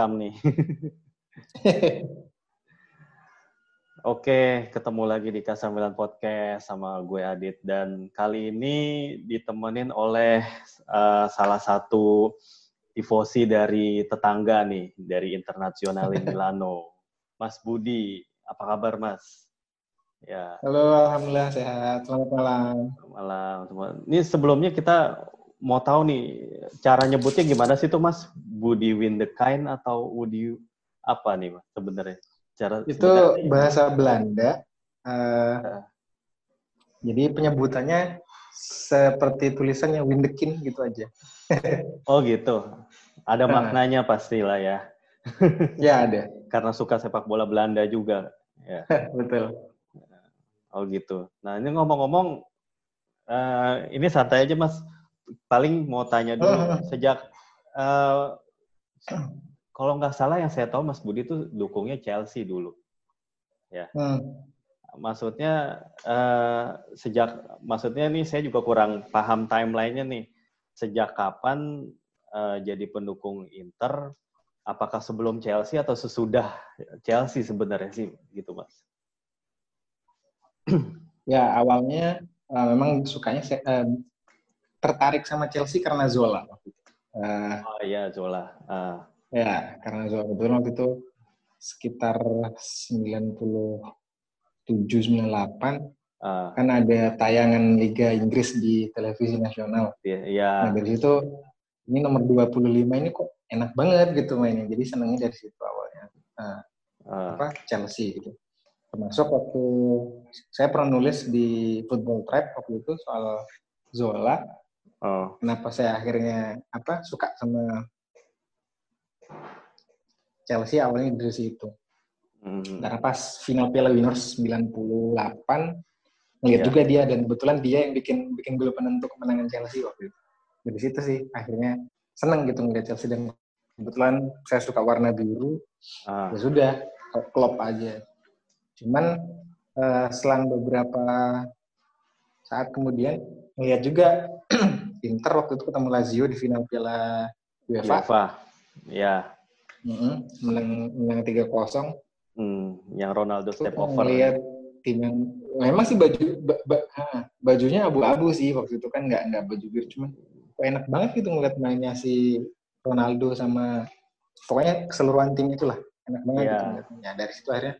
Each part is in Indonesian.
rekam nih. Oke, ketemu lagi di K9 Podcast sama gue Adit dan kali ini ditemenin oleh uh, salah satu tifosi dari tetangga nih, dari Internasional Milano. Mas Budi, apa kabar Mas? Ya. Halo, alhamdulillah sehat. Selamat malam. Malam semua. Ini sebelumnya kita mau tahu nih cara nyebutnya gimana sih tuh Mas? The kind atau Budi apa nih Mas sebenarnya? Cara itu bahasa Belanda. Uh, jadi penyebutannya seperti tulisannya Windekin gitu aja. oh gitu. Ada nah. maknanya pastilah ya. ya ada. Karena suka sepak bola Belanda juga. Ya. Betul. Oh gitu. Nah ini ngomong-ngomong, uh, ini santai aja mas. Paling mau tanya dulu sejak uh, kalau nggak salah yang saya tahu Mas Budi itu dukungnya Chelsea dulu. Ya. Hmm. Maksudnya uh, sejak maksudnya nih saya juga kurang paham timelinenya nih. Sejak kapan uh, jadi pendukung Inter? Apakah sebelum Chelsea atau sesudah Chelsea sebenarnya sih gitu Mas? ya awalnya uh, memang sukanya uh, tertarik sama Chelsea karena Zola. Uh, oh iya Zola. Uh. Ya, karena kebetulan waktu itu sekitar 97 98 uh, kan ada tayangan Liga Inggris di televisi nasional. Iya. Yeah, Nah, dari situ ini nomor 25 ini kok enak banget gitu mainnya. Jadi senangnya dari situ awalnya. Nah, uh. apa Chelsea gitu. Termasuk waktu saya pernah nulis di Football Tribe waktu itu soal Zola. Oh. Kenapa saya akhirnya apa suka sama Chelsea awalnya dari situ. Hmm. Karena pas final Piala Winners 98 ngeliat yeah. juga dia dan kebetulan dia yang bikin bikin gol penentu kemenangan Chelsea waktu itu. Dari situ sih akhirnya seneng gitu ngeliat Chelsea dan kebetulan saya suka warna biru. Ah. Ya sudah, klop aja. Cuman uh, selang beberapa saat kemudian ngeliat juga Inter waktu itu ketemu Lazio di final Piala UEFA. UEFA. Ya. Mm-hmm. menang menang tiga kosong. Hmm, yang Ronaldo step over. Lihat tim yang memang sih baju ba, ba, ha, bajunya abu-abu sih waktu itu kan nggak nggak baju biru cuman enak banget gitu ngeliat mainnya si Ronaldo sama pokoknya keseluruhan tim itulah enak banget yeah. gitu ngeliatnya. Dari situ akhirnya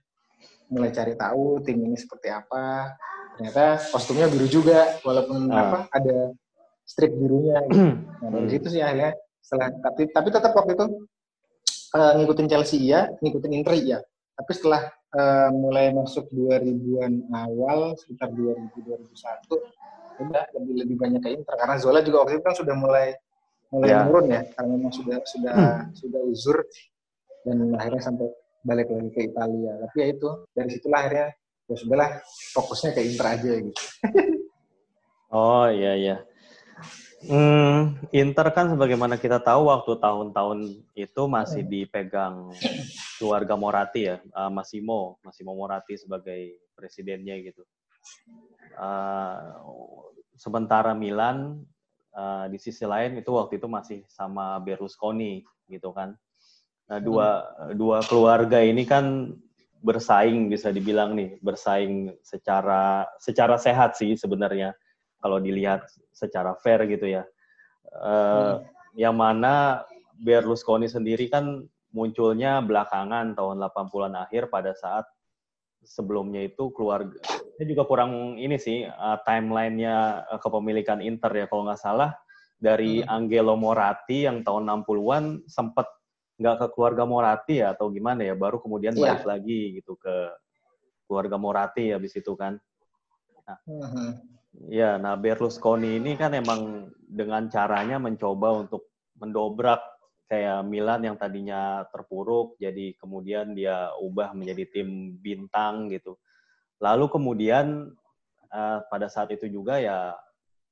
mulai cari tahu tim ini seperti apa. Ternyata kostumnya biru juga walaupun uh. apa ada strip birunya. Gitu. Nah dari hmm. situ sih akhirnya setelah tapi tapi tetap waktu itu uh, ngikutin Chelsea iya, ngikutin Inter iya. Tapi setelah uh, mulai masuk 2000-an awal, sekitar 2000 2001, udah lebih lebih banyak ke Inter karena Zola juga waktu itu kan sudah mulai mulai yeah. menurun ya, karena memang sudah sudah hmm. sudah uzur dan akhirnya sampai balik lagi ke Italia. Tapi ya itu dari situlah akhirnya ya sudahlah fokusnya ke Inter aja gitu. oh iya iya. Hmm, Inter kan sebagaimana kita tahu waktu tahun-tahun itu masih dipegang keluarga Moratti ya, uh, Massimo, Massimo Moratti sebagai presidennya gitu. Uh, sementara Milan uh, di sisi lain itu waktu itu masih sama Berlusconi gitu kan. Nah dua dua keluarga ini kan bersaing bisa dibilang nih bersaing secara secara sehat sih sebenarnya kalau dilihat secara fair gitu ya. Uh, hmm. Yang mana Berlusconi sendiri kan munculnya belakangan tahun 80-an akhir pada saat sebelumnya itu keluarga ini juga kurang ini sih uh, timelinenya uh, kepemilikan Inter ya kalau nggak salah dari hmm. Angelo Moratti yang tahun 60-an sempat nggak ke keluarga Moratti ya atau gimana ya baru kemudian yeah. balik lagi gitu ke keluarga Moratti habis itu kan. Nah, hmm. Ya, nah Berlusconi ini kan emang dengan caranya mencoba untuk mendobrak kayak Milan yang tadinya terpuruk, jadi kemudian dia ubah menjadi tim bintang gitu. Lalu kemudian uh, pada saat itu juga ya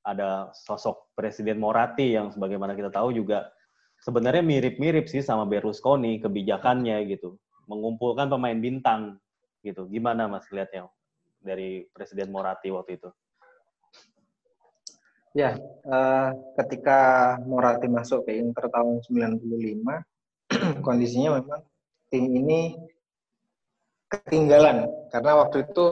ada sosok Presiden Moratti yang sebagaimana kita tahu juga sebenarnya mirip-mirip sih sama Berlusconi kebijakannya gitu, mengumpulkan pemain bintang gitu. Gimana Mas lihatnya dari Presiden Moratti waktu itu? Ya, uh, ketika Moratti masuk ke Inter tahun 95, kondisinya memang tim ini ketinggalan karena waktu itu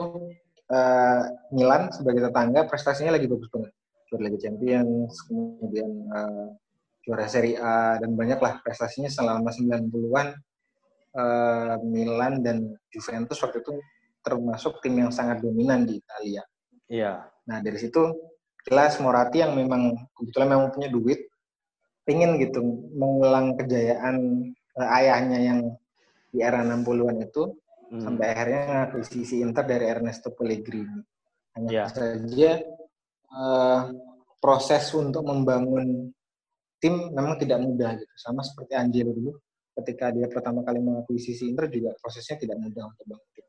uh, Milan sebagai tetangga prestasinya lagi bagus banget juara Liga Champions kemudian uh, juara Serie A dan banyaklah prestasinya selama 90-an uh, Milan dan Juventus waktu itu termasuk tim yang sangat dominan di Italia. Iya. Nah dari situ jelas Moratti yang memang kebetulan memang punya duit, ingin gitu mengulang kejayaan uh, ayahnya yang di era 60-an itu hmm. sampai akhirnya ngakuisisi Inter dari Ernesto Pellegrini. Hanya yeah. saja uh, proses untuk membangun tim memang tidak mudah gitu. Sama seperti Angelo dulu ketika dia pertama kali mengakuisisi Inter juga prosesnya tidak mudah untuk bangun tim.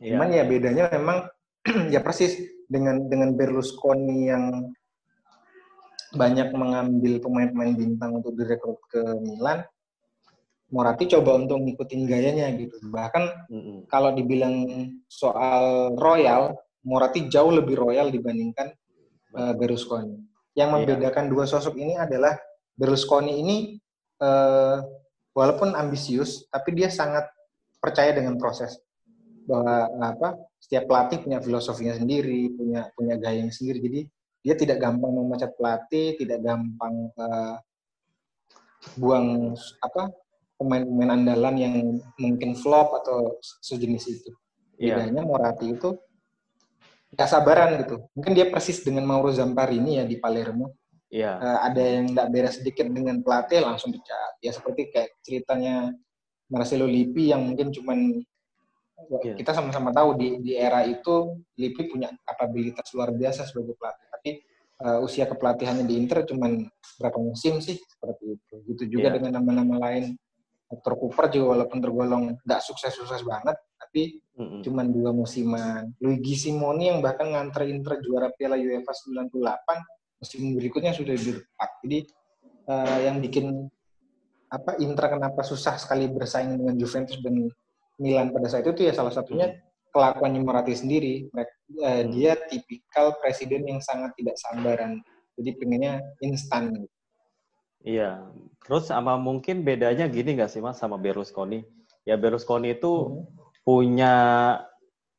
Yeah. Cuman ya bedanya memang ya persis dengan dengan Berlusconi yang banyak mengambil pemain-pemain bintang untuk direkrut ke Milan, Moratti coba untuk ngikutin gayanya gitu. Bahkan mm-hmm. kalau dibilang soal royal, Moratti jauh lebih royal dibandingkan uh, Berlusconi. Yang iya. membedakan yeah. dua sosok ini adalah Berlusconi ini uh, walaupun ambisius, tapi dia sangat percaya dengan proses bahwa apa setiap pelatih punya filosofinya sendiri, punya punya gayanya sendiri. Jadi dia tidak gampang memecat pelatih, tidak gampang uh, buang apa pemain-pemain andalan yang mungkin flop atau sejenis itu. Yeah. Bedanya Moratti itu nggak sabaran gitu. Mungkin dia persis dengan Mauro Zamparini ya di Palermo. Yeah. Uh, ada yang nggak beres sedikit dengan pelatih langsung pecat. Ya seperti kayak ceritanya Marcelo Lippi yang mungkin cuman yeah. kita sama-sama tahu di di era itu Lippi punya kapabilitas luar biasa sebagai pelatih tapi uh, usia kepelatihannya di Inter cuma berapa musim sih seperti itu gitu juga yeah. dengan nama-nama lain Hector Cooper juga walaupun tergolong nggak sukses-sukses banget tapi mm-hmm. cuma dua musiman Luigi Simoni yang bahkan nganter Inter juara Piala UEFA 98 musim berikutnya sudah di jadi uh, yang bikin apa Inter kenapa susah sekali bersaing dengan Juventus dan Milan pada saat itu ya salah satunya hmm. kelakuan Moratti sendiri. Uh, dia tipikal presiden yang sangat tidak sabaran. Jadi pengennya instan. Iya. Terus sama mungkin bedanya gini nggak sih mas sama Berlusconi? Ya Berlusconi itu hmm. punya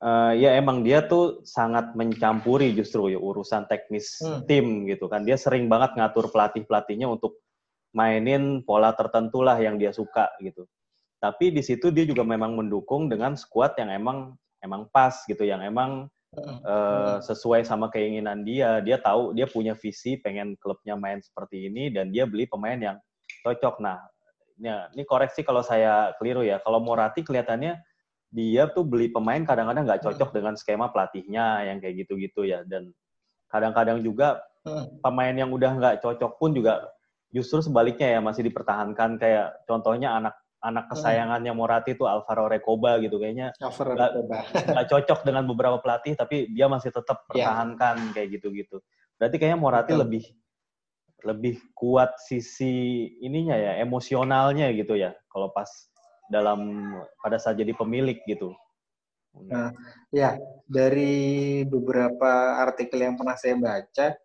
uh, ya emang dia tuh sangat mencampuri justru ya urusan teknis hmm. tim gitu kan. Dia sering banget ngatur pelatih pelatihnya untuk mainin pola tertentu lah yang dia suka gitu tapi di situ dia juga memang mendukung dengan skuad yang emang emang pas gitu yang emang uh, sesuai sama keinginan dia. Dia tahu dia punya visi pengen klubnya main seperti ini dan dia beli pemain yang cocok. Nah ya, ini koreksi kalau saya keliru ya. Kalau Morati kelihatannya dia tuh beli pemain kadang-kadang nggak cocok dengan skema pelatihnya yang kayak gitu-gitu ya. Dan kadang-kadang juga pemain yang udah nggak cocok pun juga justru sebaliknya ya masih dipertahankan. Kayak contohnya anak anak hmm. kesayangannya Morati itu Alvaro Recoba gitu kayaknya Alvaro nggak cocok dengan beberapa pelatih tapi dia masih tetap iya. pertahankan yeah. kayak gitu-gitu berarti kayaknya Morati Betul. lebih lebih kuat sisi ininya ya emosionalnya gitu ya kalau pas dalam pada saat jadi pemilik gitu nah ya dari beberapa artikel yang pernah saya baca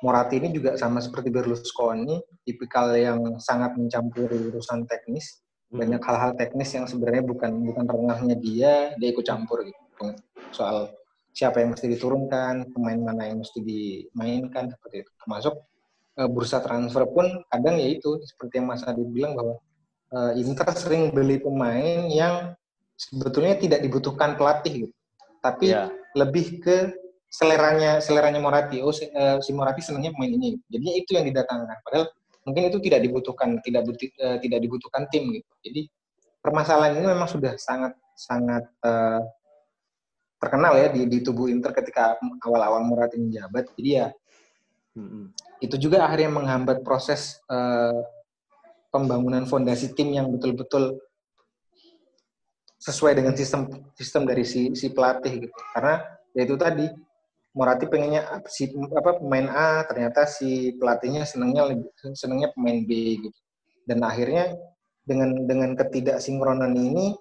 Morati ini juga sama seperti Berlusconi, tipikal yang sangat mencampuri urusan teknis banyak hal-hal teknis yang sebenarnya bukan bukan ranahnya dia dia ikut campur gitu. Soal siapa yang mesti diturunkan pemain mana yang mesti dimainkan seperti itu. Termasuk uh, bursa transfer pun kadang ya itu seperti yang Mas Adi bilang bahwa uh, Inter sering beli pemain yang sebetulnya tidak dibutuhkan pelatih gitu. Tapi yeah. lebih ke seleranya seleranya Morati oh si, uh, si Morati senangnya pemain ini. Jadinya itu yang didatangkan. Padahal mungkin itu tidak dibutuhkan tidak buti, uh, tidak dibutuhkan tim gitu. Jadi permasalahan ini memang sudah sangat sangat uh, terkenal ya di, di tubuh Inter ketika awal-awal Murati menjabat jadi ya hmm. itu juga akhirnya menghambat proses uh, pembangunan fondasi tim yang betul-betul sesuai dengan sistem sistem dari si si pelatih gitu. Karena ya itu tadi Morati pengennya si apa pemain A ternyata si pelatihnya senangnya lebih senangnya pemain B gitu dan akhirnya dengan dengan ketidaksinkronan ini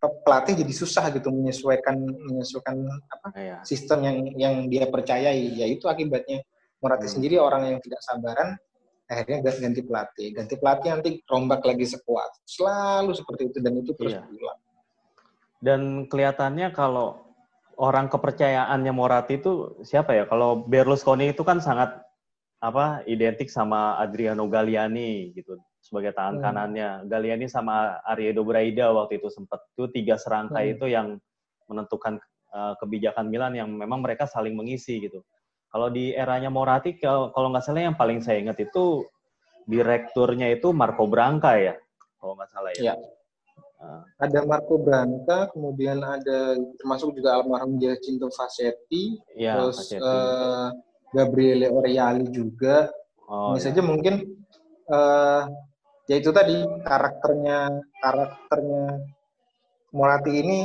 pelatih jadi susah gitu menyesuaikan menyesuaikan apa iya. sistem yang yang dia percayai yaitu akibatnya Morati hmm. sendiri orang yang tidak sabaran akhirnya ganti pelatih ganti pelatih nanti rombak lagi sekuat selalu seperti itu dan itu terus iya. berulang dan kelihatannya kalau orang kepercayaannya Moratti itu siapa ya kalau Berlusconi itu kan sangat apa identik sama Adriano Galliani gitu sebagai tangan hmm. kanannya Galliani sama Ariedo Braida waktu itu sempat itu tiga serangkai hmm. itu yang menentukan uh, kebijakan Milan yang memang mereka saling mengisi gitu kalau di eranya Moratti, kalau, nggak salah yang paling saya ingat itu direkturnya itu Marco Branca ya, kalau nggak salah ya. ya. Uh. Ada Marco Branca, kemudian ada termasuk juga almarhum Giacinto Facchetti, ya, terus Uh, Gabriele Oriali juga. Oh, Ini ya. saja mungkin uh, ya itu tadi karakternya karakternya Moratti ini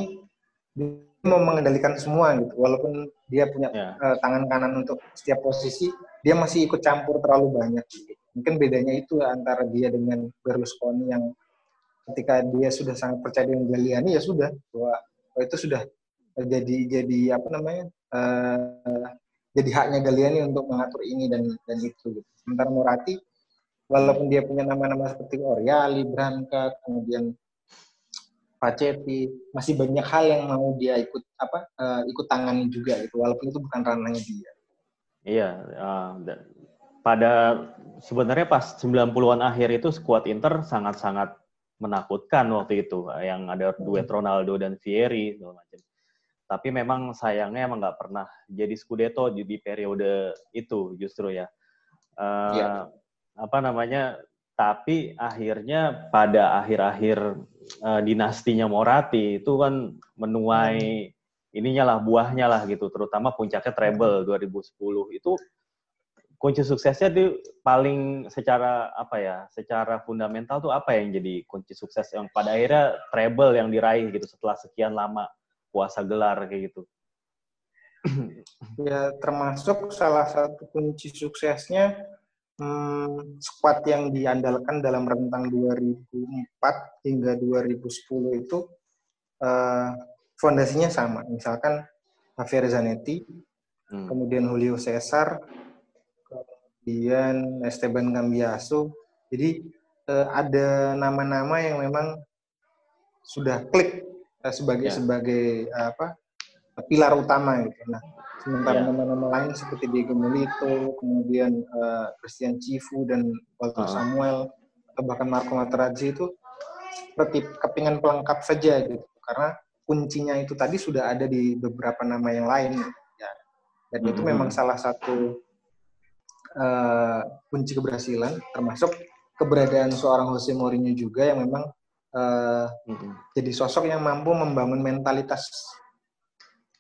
mau mengendalikan semua gitu walaupun dia punya yeah. Ya. uh, tangan kanan untuk setiap posisi dia masih ikut campur terlalu banyak gitu. mungkin bedanya itu antara dia dengan Berlusconi yang ketika dia sudah sangat percaya dengan Galliani ya sudah bahwa oh, itu sudah jadi jadi apa namanya uh, jadi haknya Galliani untuk mengatur ini dan dan itu gitu. sementara Moratti walaupun dia punya nama-nama seperti Oriali, Branca, kemudian Pacetti masih banyak hal yang mau dia ikut apa uh, ikut tangani juga gitu walaupun itu bukan ranahnya dia. Iya, uh, pada sebenarnya pas 90-an akhir itu skuad Inter sangat-sangat menakutkan waktu itu yang ada duet hmm. Ronaldo dan Vieri segala macam. Tapi memang sayangnya emang nggak pernah jadi Scudetto di periode itu justru ya. Uh, ya. Apa namanya? Tapi akhirnya pada akhir-akhir uh, dinastinya Moratti itu kan menuai hmm. ininya lah buahnya lah gitu terutama puncaknya treble 2010 itu kunci suksesnya tuh paling secara apa ya secara fundamental tuh apa yang jadi kunci sukses yang pada akhirnya treble yang diraih gitu setelah sekian lama puasa gelar kayak gitu ya termasuk salah satu kunci suksesnya hmm, squad yang diandalkan dalam rentang 2004 hingga 2010 itu uh, fondasinya sama. Misalkan Javier Zanetti, hmm. kemudian Julio Cesar, kemudian Esteban Cambiaso. Jadi uh, ada nama-nama yang memang sudah klik uh, sebagai yeah. sebagai uh, apa pilar utama gitu. Nah, Sementara yeah. nama-nama lain seperti Diego Milito, kemudian uh, Christian Cifu dan Walter uh. Samuel, atau bahkan Marco Materazzi itu seperti kepingan pelengkap saja gitu. Karena kuncinya itu tadi sudah ada di beberapa nama yang lain. Ya. Dan mm -hmm. itu memang salah satu uh, kunci keberhasilan, termasuk keberadaan seorang Jose Mourinho juga yang memang uh, mm -hmm. jadi sosok yang mampu membangun mentalitas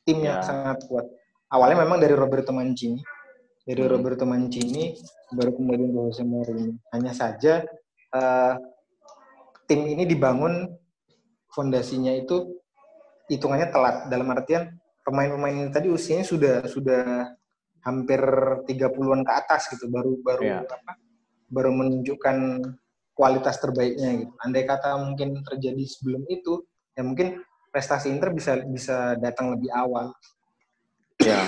tim yang yeah. sangat kuat awalnya memang dari Roberto Mancini dari hmm. Roberto Mancini baru kemudian ke Jose Mourinho hanya saja uh, tim ini dibangun fondasinya itu hitungannya telat dalam artian pemain-pemain ini tadi usianya sudah sudah hampir 30-an ke atas gitu baru baru yeah. apa baru menunjukkan kualitas terbaiknya gitu. Andai kata mungkin terjadi sebelum itu ya mungkin prestasi Inter bisa bisa datang lebih awal. Ya,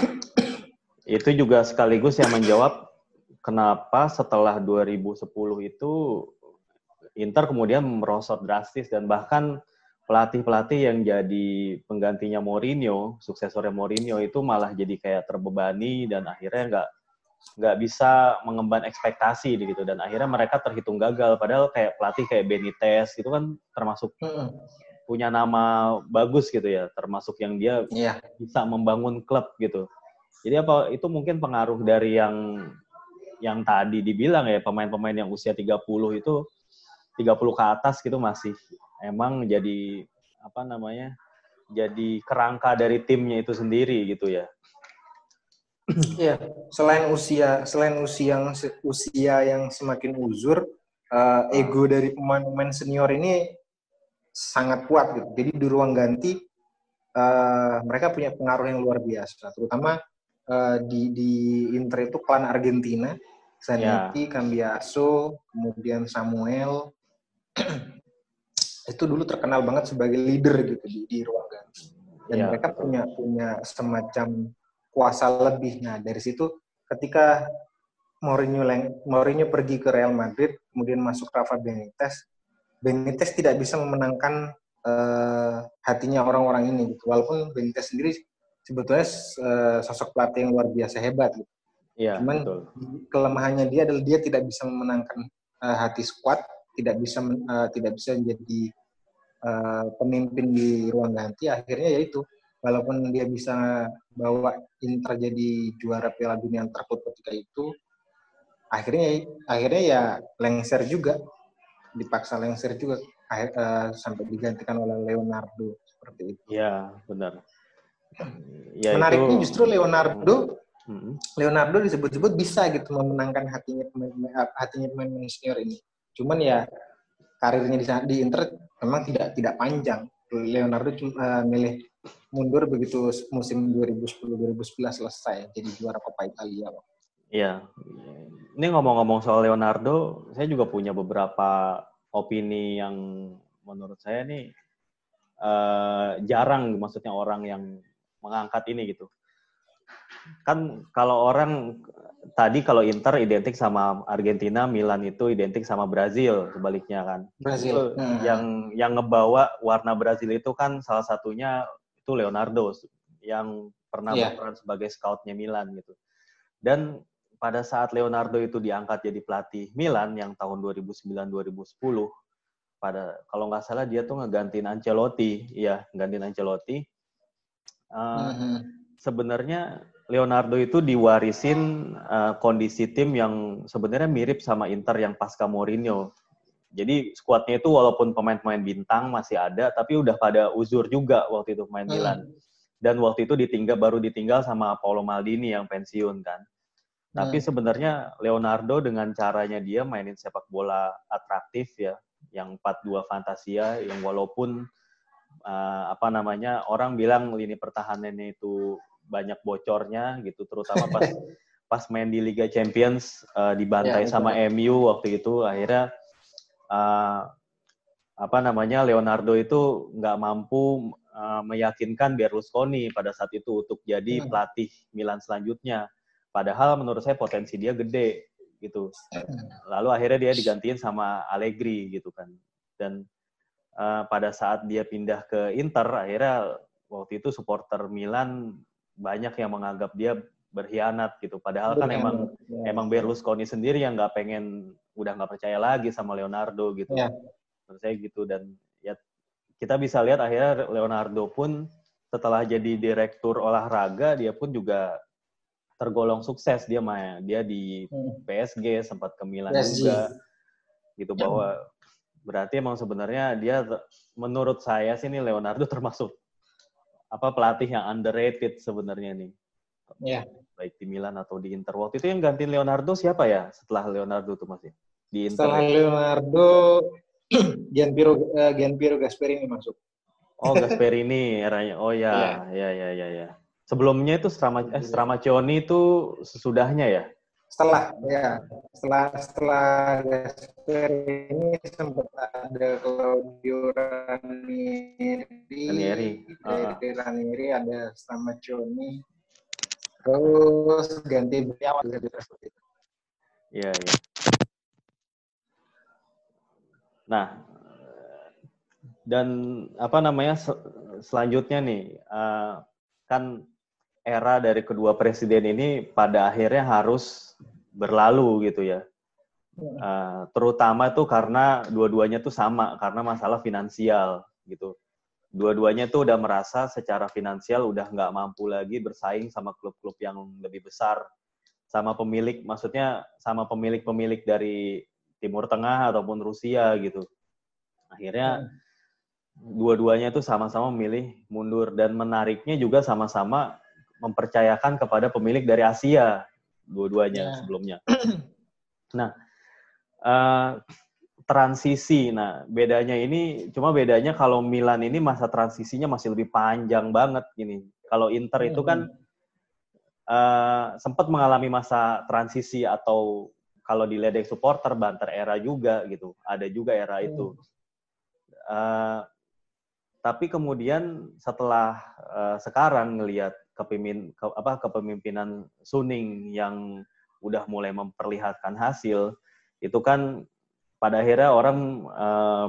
itu juga sekaligus yang menjawab kenapa setelah 2010 itu Inter kemudian merosot drastis dan bahkan pelatih-pelatih yang jadi penggantinya Mourinho, suksesornya Mourinho itu malah jadi kayak terbebani dan akhirnya nggak nggak bisa mengemban ekspektasi gitu. Dan akhirnya mereka terhitung gagal. Padahal kayak pelatih kayak Benitez gitu kan termasuk punya nama bagus gitu ya, termasuk yang dia yeah. bisa membangun klub gitu. Jadi apa itu mungkin pengaruh dari yang yang tadi dibilang ya pemain-pemain yang usia 30 itu 30 ke atas gitu masih emang jadi apa namanya? jadi kerangka dari timnya itu sendiri gitu ya. Iya, selain usia selain usia yang usia yang semakin uzur, uh, ego dari pemain-pemain senior ini sangat kuat gitu. Jadi di ruang ganti uh, mereka punya pengaruh yang luar biasa, terutama uh, di di Inter itu klan Argentina, Zanetti, yeah. Cambiaso, kemudian Samuel itu dulu terkenal banget sebagai leader gitu di, di ruang ganti. Dan yeah. mereka punya punya semacam kuasa lebih. Nah dari situ ketika Mourinho Mourinho pergi ke Real Madrid, kemudian masuk Rafa Benitez. Benitez tidak bisa memenangkan uh, hatinya orang-orang ini gitu. Walaupun Benitez sendiri sebetulnya uh, sosok pelatih yang luar biasa hebat gitu. Iya, Cuman betul. kelemahannya dia adalah dia tidak bisa memenangkan uh, hati squad, tidak bisa uh, tidak bisa menjadi uh, pemimpin di ruang ganti. Akhirnya yaitu walaupun dia bisa bawa Inter jadi juara Piala Dunia yang terkuat ketika itu, akhirnya akhirnya ya lengser juga, dipaksa lengser juga akhir, uh, sampai digantikan oleh Leonardo seperti itu. Iya, benar. Ya, Menariknya itu... justru Leonardo hmm. Leonardo disebut-sebut bisa gitu memenangkan hatinya pemain hatinya pemain senior ini. Cuman ya karirnya di, di Inter memang tidak tidak panjang. Leonardo cuma uh, milih mundur begitu musim 2010-2011 selesai jadi juara Coppa Italia. Iya. Ini ngomong-ngomong soal Leonardo, saya juga punya beberapa opini yang menurut saya nih uh, jarang maksudnya orang yang mengangkat ini gitu. Kan kalau orang tadi kalau Inter identik sama Argentina, Milan itu identik sama Brazil sebaliknya kan. Brazil. hmm. Yang yang ngebawa warna Brazil itu kan salah satunya itu Leonardo yang pernah yeah. berperan sebagai scoutnya Milan gitu. Dan pada saat Leonardo itu diangkat jadi pelatih Milan yang tahun 2009-2010 pada kalau nggak salah dia tuh ngegantiin Ancelotti, iya ngegantiin Ancelotti. Uh, mm-hmm. Sebenarnya Leonardo itu diwarisin uh, kondisi tim yang sebenarnya mirip sama Inter yang pasca Mourinho. Jadi skuadnya itu walaupun pemain-pemain bintang masih ada, tapi udah pada uzur juga waktu itu pemain hmm. Milan. Dan waktu itu ditinggal baru ditinggal sama Paolo Maldini yang pensiun kan. Tapi hmm. sebenarnya Leonardo dengan caranya dia mainin sepak bola atraktif ya, yang 4-2 Fantasia yang walaupun uh, apa namanya orang bilang lini pertahanannya itu banyak bocornya gitu terutama pas pas main di Liga Champions uh, dibantai ya, sama MU waktu itu akhirnya uh, apa namanya Leonardo itu nggak mampu uh, meyakinkan Berlusconi pada saat itu untuk jadi hmm. pelatih Milan selanjutnya. Padahal menurut saya potensi dia gede gitu. Lalu akhirnya dia digantiin sama Allegri gitu kan. Dan uh, pada saat dia pindah ke Inter akhirnya waktu itu supporter Milan banyak yang menganggap dia berkhianat gitu. Padahal kan emang ya. emang Berlusconi sendiri yang nggak pengen udah nggak percaya lagi sama Leonardo gitu. Ya. Menurut saya gitu dan ya kita bisa lihat akhirnya Leonardo pun setelah jadi direktur olahraga dia pun juga tergolong sukses dia main dia di hmm. PSG sempat ke Milan PSG. juga gitu bahwa berarti emang sebenarnya dia menurut saya sih ini Leonardo termasuk apa pelatih yang underrated sebenarnya nih. Iya. Baik di Milan atau di Inter. Waktu itu yang ganti Leonardo siapa ya setelah Leonardo tuh masih? Di Inter. Setelah Leonardo Gianpiero uh, Gianpiero Gasperini masuk. Oh, Gasperini eranya. Oh ya, ya, ya, ya, ya. Sebelumnya itu Strama eh, Stramaccioni itu sesudahnya ya? Setelah ya setelah setelah Gasper ini sempat ada Claudio Ranieri, Ranieri. Uh. dari Ranieri ada sama Joni terus ganti beliau seperti itu. Iya iya. Nah dan apa namanya sel selanjutnya nih uh, kan era dari kedua presiden ini pada akhirnya harus berlalu gitu ya. Uh, terutama tuh karena dua-duanya tuh sama karena masalah finansial gitu. Dua-duanya tuh udah merasa secara finansial udah nggak mampu lagi bersaing sama klub-klub yang lebih besar, sama pemilik, maksudnya sama pemilik-pemilik dari Timur Tengah ataupun Rusia gitu. Akhirnya hmm. dua-duanya tuh sama-sama memilih mundur dan menariknya juga sama-sama mempercayakan kepada pemilik dari Asia dua-duanya yeah. sebelumnya. Nah, uh, transisi. Nah, bedanya ini cuma bedanya kalau Milan ini masa transisinya masih lebih panjang banget gini. Kalau Inter itu kan uh, sempat mengalami masa transisi atau kalau dilihat dari supporter banter era juga gitu. Ada juga era itu. Uh, tapi kemudian setelah uh, sekarang ngelihat kepimpin ke, apa kepemimpinan Suning yang udah mulai memperlihatkan hasil, itu kan pada akhirnya orang uh,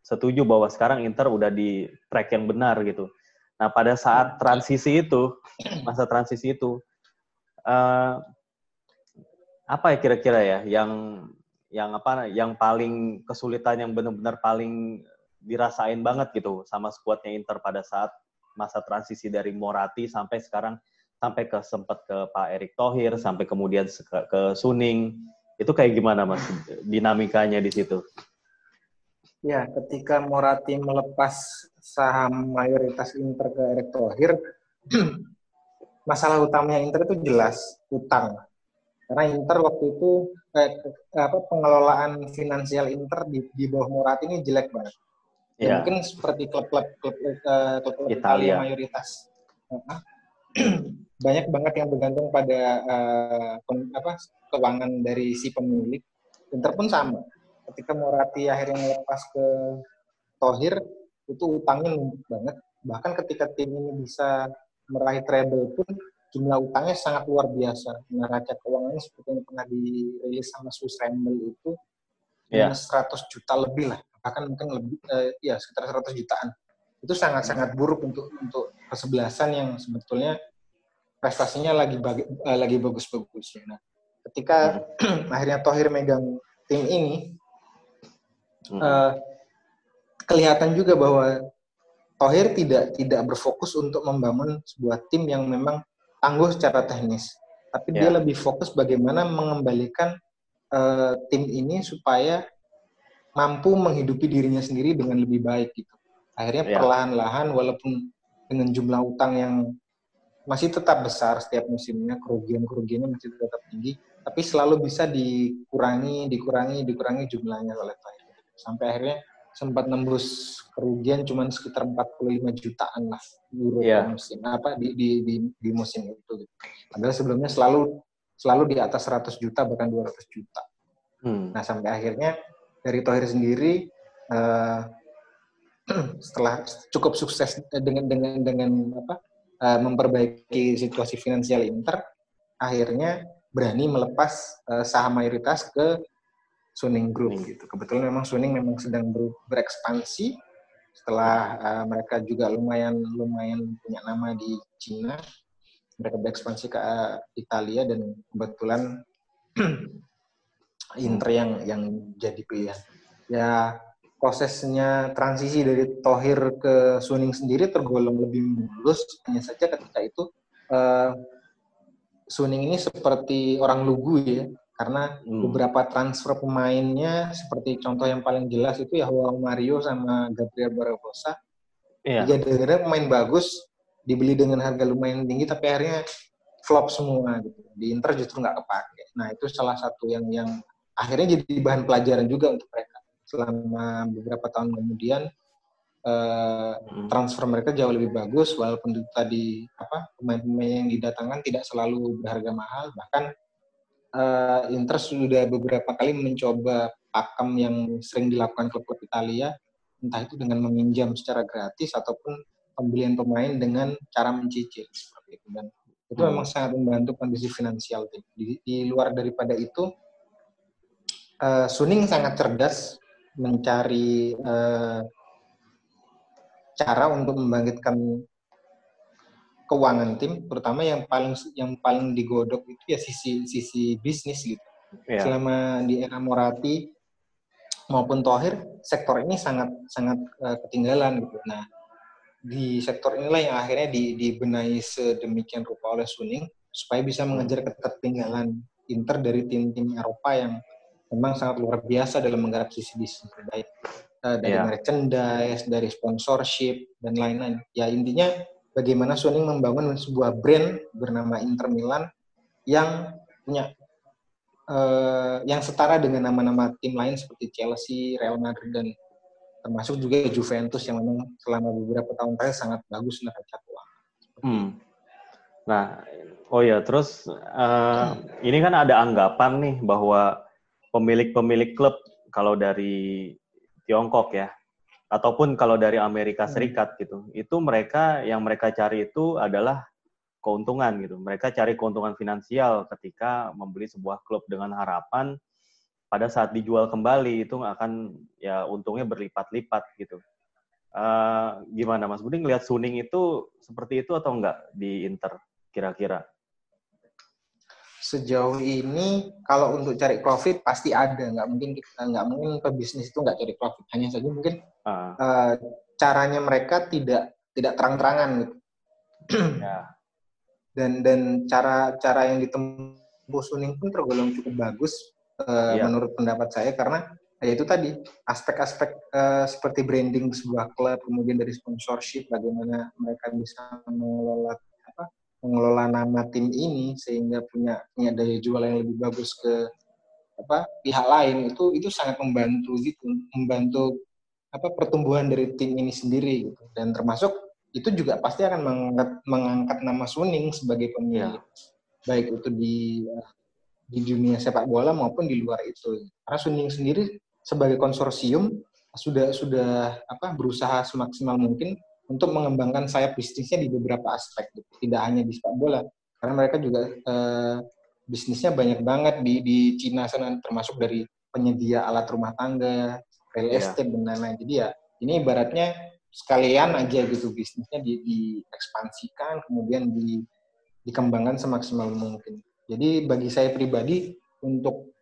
setuju bahwa sekarang Inter udah di track yang benar gitu. Nah pada saat transisi itu, masa transisi itu, uh, apa ya kira-kira ya yang yang apa yang paling kesulitan yang benar-benar paling dirasain banget gitu sama skuadnya Inter pada saat masa transisi dari Morati sampai sekarang sampai ke sempat ke Pak Erick Thohir sampai kemudian ke, ke Suning itu kayak gimana mas dinamikanya di situ? Ya, ketika Morati melepas saham mayoritas Inter ke Erick Thohir, masalah utamanya Inter itu jelas utang. Karena Inter waktu itu eh, apa pengelolaan finansial Inter di, di bawah Morati ini jelek banget Ya. Mungkin seperti klub-klub klub, klub, Italia mayoritas. banyak banget yang bergantung pada uh, pen, apa keuangan dari si pemilik. Inter pun sama. Ketika Morati akhirnya melepas ke Tohir, itu utangnya numpuk banget. Bahkan ketika tim ini bisa meraih treble pun jumlah utangnya sangat luar biasa. Neraca keuangannya seperti yang pernah dirilis sama Swiss Ramble itu yeah. 100 juta lebih lah bahkan mungkin lebih uh, ya sekitar 100 jutaan itu sangat-sangat buruk untuk untuk kesebelasan yang sebetulnya prestasinya lagi bagi, uh, lagi bagus-bagusnya. Nah, ketika hmm. akhirnya Tohir megang tim ini, uh, kelihatan juga bahwa Tohir tidak tidak berfokus untuk membangun sebuah tim yang memang tangguh secara teknis, tapi yeah. dia lebih fokus bagaimana mengembalikan uh, tim ini supaya mampu menghidupi dirinya sendiri dengan lebih baik gitu. Akhirnya ya. perlahan-lahan walaupun dengan jumlah utang yang masih tetap besar setiap musimnya, kerugian-kerugiannya masih tetap tinggi, tapi selalu bisa dikurangi, dikurangi, dikurangi jumlahnya oleh Thailand. Sampai akhirnya sempat nembus kerugian cuma sekitar 45 jutaan lah euro yeah. musim apa di, di, di, di musim itu. Gitu. Padahal sebelumnya selalu selalu di atas 100 juta bahkan 200 juta. Hmm. Nah sampai akhirnya dari Tohir sendiri uh, setelah cukup sukses dengan dengan dengan apa uh, memperbaiki situasi finansial Inter, akhirnya berani melepas uh, saham mayoritas ke Suning Group gitu. Kebetulan memang Suning memang sedang ber, berekspansi setelah uh, mereka juga lumayan lumayan punya nama di Cina. Mereka berekspansi ke uh, Italia dan kebetulan Inter yang yang jadi pilihan. Ya prosesnya transisi dari Tohir ke Suning sendiri tergolong lebih mulus. Hanya saja ketika itu uh, Suning ini seperti orang lugu ya, karena hmm. beberapa transfer pemainnya seperti contoh yang paling jelas itu ya Juan Mario sama Gabriel Barbosa. Iya. Jadi pemain bagus dibeli dengan harga lumayan tinggi tapi akhirnya flop semua gitu. Di Inter justru nggak kepake. Nah itu salah satu yang yang akhirnya jadi bahan pelajaran juga untuk mereka selama beberapa tahun kemudian uh, transfer mereka jauh lebih bagus walaupun tadi apa pemain-pemain yang didatangkan tidak selalu berharga mahal bahkan uh, Inter sudah beberapa kali mencoba pakem yang sering dilakukan klub-klub Italia entah itu dengan meminjam secara gratis ataupun pembelian pemain dengan cara mencicil seperti itu dan itu hmm. memang sangat membantu kondisi finansial tim. Di, di luar daripada itu uh, Suning sangat cerdas mencari uh, cara untuk membangkitkan keuangan tim, terutama yang paling yang paling digodok itu ya sisi sisi bisnis gitu. Yeah. Selama di era Morati maupun Tohir, sektor ini sangat sangat uh, ketinggalan gitu. Nah, di sektor inilah yang akhirnya di, dibenahi sedemikian rupa oleh Suning supaya bisa mengejar ketertinggalan Inter dari tim-tim Eropa yang memang sangat luar biasa dalam menggarap sisi bisnis baik uh, dari yeah. merchandise, dari sponsorship dan lain-lain. Ya intinya bagaimana Sony membangun sebuah brand bernama Inter Milan yang punya uh, yang setara dengan nama-nama tim lain seperti Chelsea, Real Madrid dan termasuk juga Juventus yang memang selama beberapa tahun terakhir sangat bagus neraca keuangan. Hmm. Nah, oh ya, terus uh, ini kan ada anggapan nih bahwa pemilik-pemilik klub kalau dari Tiongkok ya ataupun kalau dari Amerika hmm. Serikat gitu itu mereka yang mereka cari itu adalah keuntungan gitu. Mereka cari keuntungan finansial ketika membeli sebuah klub dengan harapan pada saat dijual kembali itu akan ya untungnya berlipat-lipat gitu. Uh, gimana Mas Budi ngelihat Suning itu seperti itu atau enggak di Inter kira-kira? Sejauh ini kalau untuk cari profit pasti ada, nggak mungkin kita nggak mungkin pebisnis itu nggak cari profit. Hanya saja mungkin uh. Uh, caranya mereka tidak tidak terang-terangan gitu. ya. Dan dan cara cara yang ditempuh Suning pun tergolong cukup bagus uh, ya. menurut pendapat saya karena ya itu tadi aspek-aspek uh, seperti branding sebuah klub, kemudian dari sponsorship, bagaimana mereka bisa mengelola mengelola nama tim ini sehingga punya punya daya jual yang lebih bagus ke apa pihak lain itu itu sangat membantu gitu membantu apa pertumbuhan dari tim ini sendiri gitu. Dan termasuk itu juga pasti akan mengangkat, mengangkat nama Suning sebagai pemilik. Ya. baik itu di di dunia sepak bola maupun di luar itu. Karena Suning sendiri sebagai konsorsium sudah sudah apa berusaha semaksimal mungkin untuk mengembangkan sayap bisnisnya di beberapa aspek gitu. tidak hanya di sepak bola karena mereka juga eh, bisnisnya banyak banget di di Cina sana termasuk dari penyedia alat rumah tangga real iya. estate yeah. dan lain-lain jadi ya ini ibaratnya sekalian aja gitu bisnisnya di, diekspansikan kemudian di, dikembangkan semaksimal mungkin. Jadi bagi saya pribadi untuk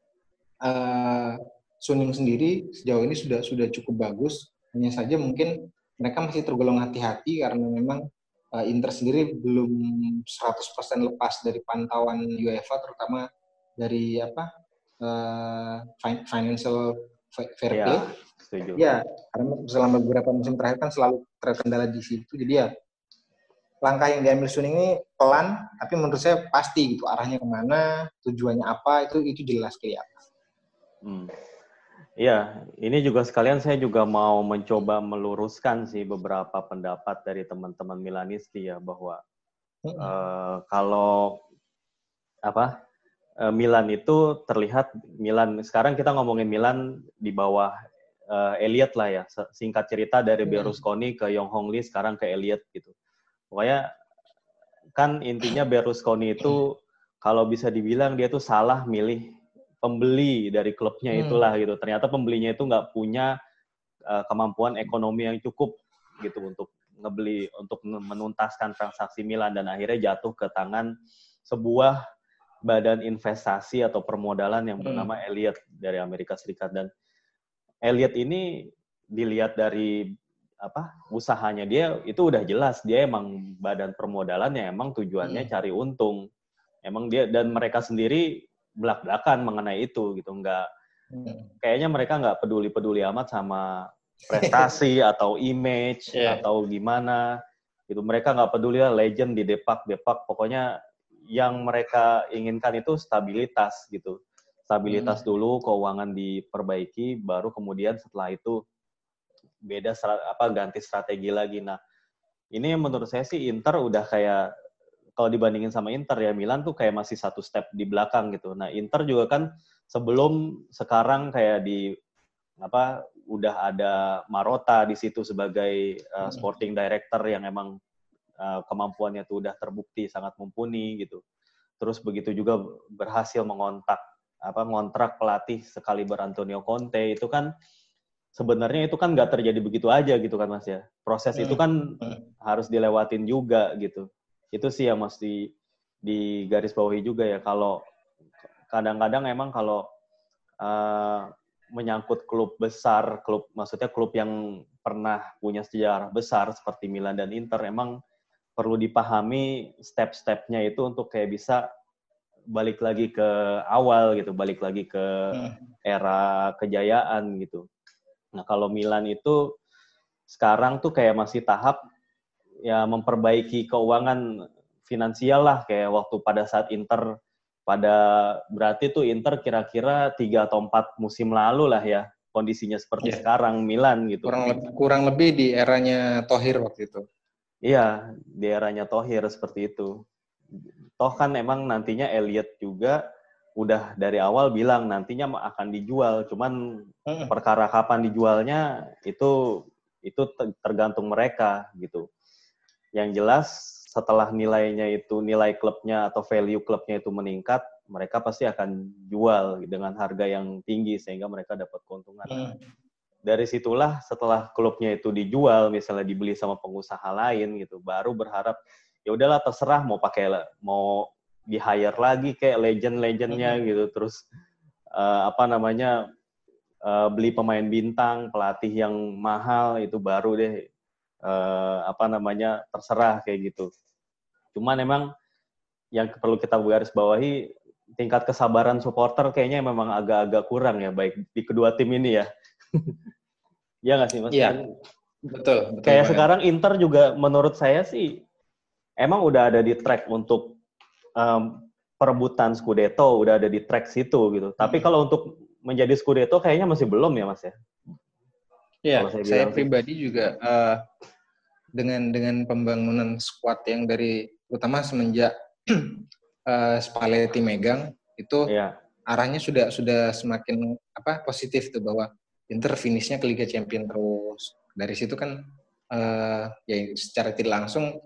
uh, Suning sendiri sejauh ini sudah sudah cukup bagus. Hanya saja mungkin mereka masih tergolong hati-hati karena memang uh, Inter sendiri belum 100% lepas dari pantauan UEFA terutama dari apa uh, financial fair iya. play. Ya Setuju. Ya, karena selama beberapa musim terakhir kan selalu terkendala di situ. Jadi ya langkah yang diambil Suning ini pelan, tapi menurut saya pasti gitu arahnya ke mana, tujuannya apa itu itu jelas kelihatan. Hmm. Iya, ini juga sekalian saya juga mau mencoba meluruskan sih beberapa pendapat dari teman-teman Milanisti ya bahwa hmm. uh, kalau apa uh, Milan itu terlihat Milan sekarang kita ngomongin Milan di bawah uh, Elliot lah ya. Singkat cerita dari hmm. Berlusconi ke Yong Hong Lee sekarang ke Elliot gitu. Pokoknya kan intinya Berlusconi itu kalau bisa dibilang dia tuh salah milih pembeli dari klubnya hmm. itulah gitu. Ternyata pembelinya itu nggak punya uh, kemampuan ekonomi yang cukup gitu untuk ngebeli untuk menuntaskan transaksi Milan dan akhirnya jatuh ke tangan sebuah badan investasi atau permodalan yang hmm. bernama Elliot dari Amerika Serikat dan Elliot ini dilihat dari apa usahanya dia itu udah jelas dia emang badan permodalannya emang tujuannya hmm. cari untung emang dia dan mereka sendiri belak belakan mengenai itu gitu nggak hmm. kayaknya mereka nggak peduli peduli amat sama prestasi atau image yeah. atau gimana gitu mereka nggak peduli lah legend di depak depak pokoknya yang mereka inginkan itu stabilitas gitu stabilitas hmm. dulu, keuangan diperbaiki, baru kemudian setelah itu beda apa ganti strategi lagi. Nah, ini menurut saya sih Inter udah kayak kalau dibandingin sama Inter ya Milan tuh kayak masih satu step di belakang gitu. Nah, Inter juga kan sebelum sekarang kayak di apa udah ada Marota di situ sebagai uh, sporting director yang emang uh, kemampuannya tuh udah terbukti sangat mumpuni gitu. Terus begitu juga berhasil mengontak apa ngontrak pelatih sekali Antonio Conte itu kan sebenarnya itu kan nggak terjadi begitu aja gitu kan mas ya proses itu kan hmm. harus dilewatin juga gitu itu sih yang mesti di garis bawahi juga ya kalau kadang-kadang emang kalau uh, menyangkut klub besar klub maksudnya klub yang pernah punya sejarah besar seperti Milan dan Inter emang perlu dipahami step-stepnya itu untuk kayak bisa balik lagi ke awal gitu, balik lagi ke hmm. era kejayaan gitu. Nah kalau Milan itu sekarang tuh kayak masih tahap ya memperbaiki keuangan finansial lah kayak waktu pada saat Inter pada berarti tuh Inter kira-kira tiga atau empat musim lalu lah ya kondisinya seperti yeah. sekarang Milan gitu. Kurang lebih, kurang lebih di eranya Tohir waktu itu. Iya, di eranya Tohir seperti itu toh kan emang nantinya Elliot juga udah dari awal bilang nantinya akan dijual, cuman hmm. perkara kapan dijualnya itu itu tergantung mereka gitu. Yang jelas setelah nilainya itu nilai klubnya atau value klubnya itu meningkat, mereka pasti akan jual dengan harga yang tinggi sehingga mereka dapat keuntungan. Hmm. Dari situlah setelah klubnya itu dijual, misalnya dibeli sama pengusaha lain gitu, baru berharap ya udahlah terserah mau pakai mau di hire lagi kayak legend-legendnya hmm. gitu, terus uh, apa namanya uh, beli pemain bintang, pelatih yang mahal itu baru deh uh, apa namanya terserah kayak gitu. Cuman emang yang perlu kita garis bawahi tingkat kesabaran supporter kayaknya memang agak-agak kurang ya baik di kedua tim ini ya. Iya nggak sih mas? Iya. Betul. betul Kayak banget. sekarang Inter juga menurut saya sih emang udah ada di track untuk um, perebutan Scudetto udah ada di track situ gitu. Tapi hmm. kalau untuk menjadi Scudetto kayaknya masih belum ya mas ya. Iya. Saya, saya pribadi juga uh, dengan dengan pembangunan squad yang dari utama semenjak uh, Spalletti megang itu yeah. arahnya sudah sudah semakin apa positif tuh bahwa Inter finishnya ke Liga Champions terus dari situ kan uh, ya secara tidak langsung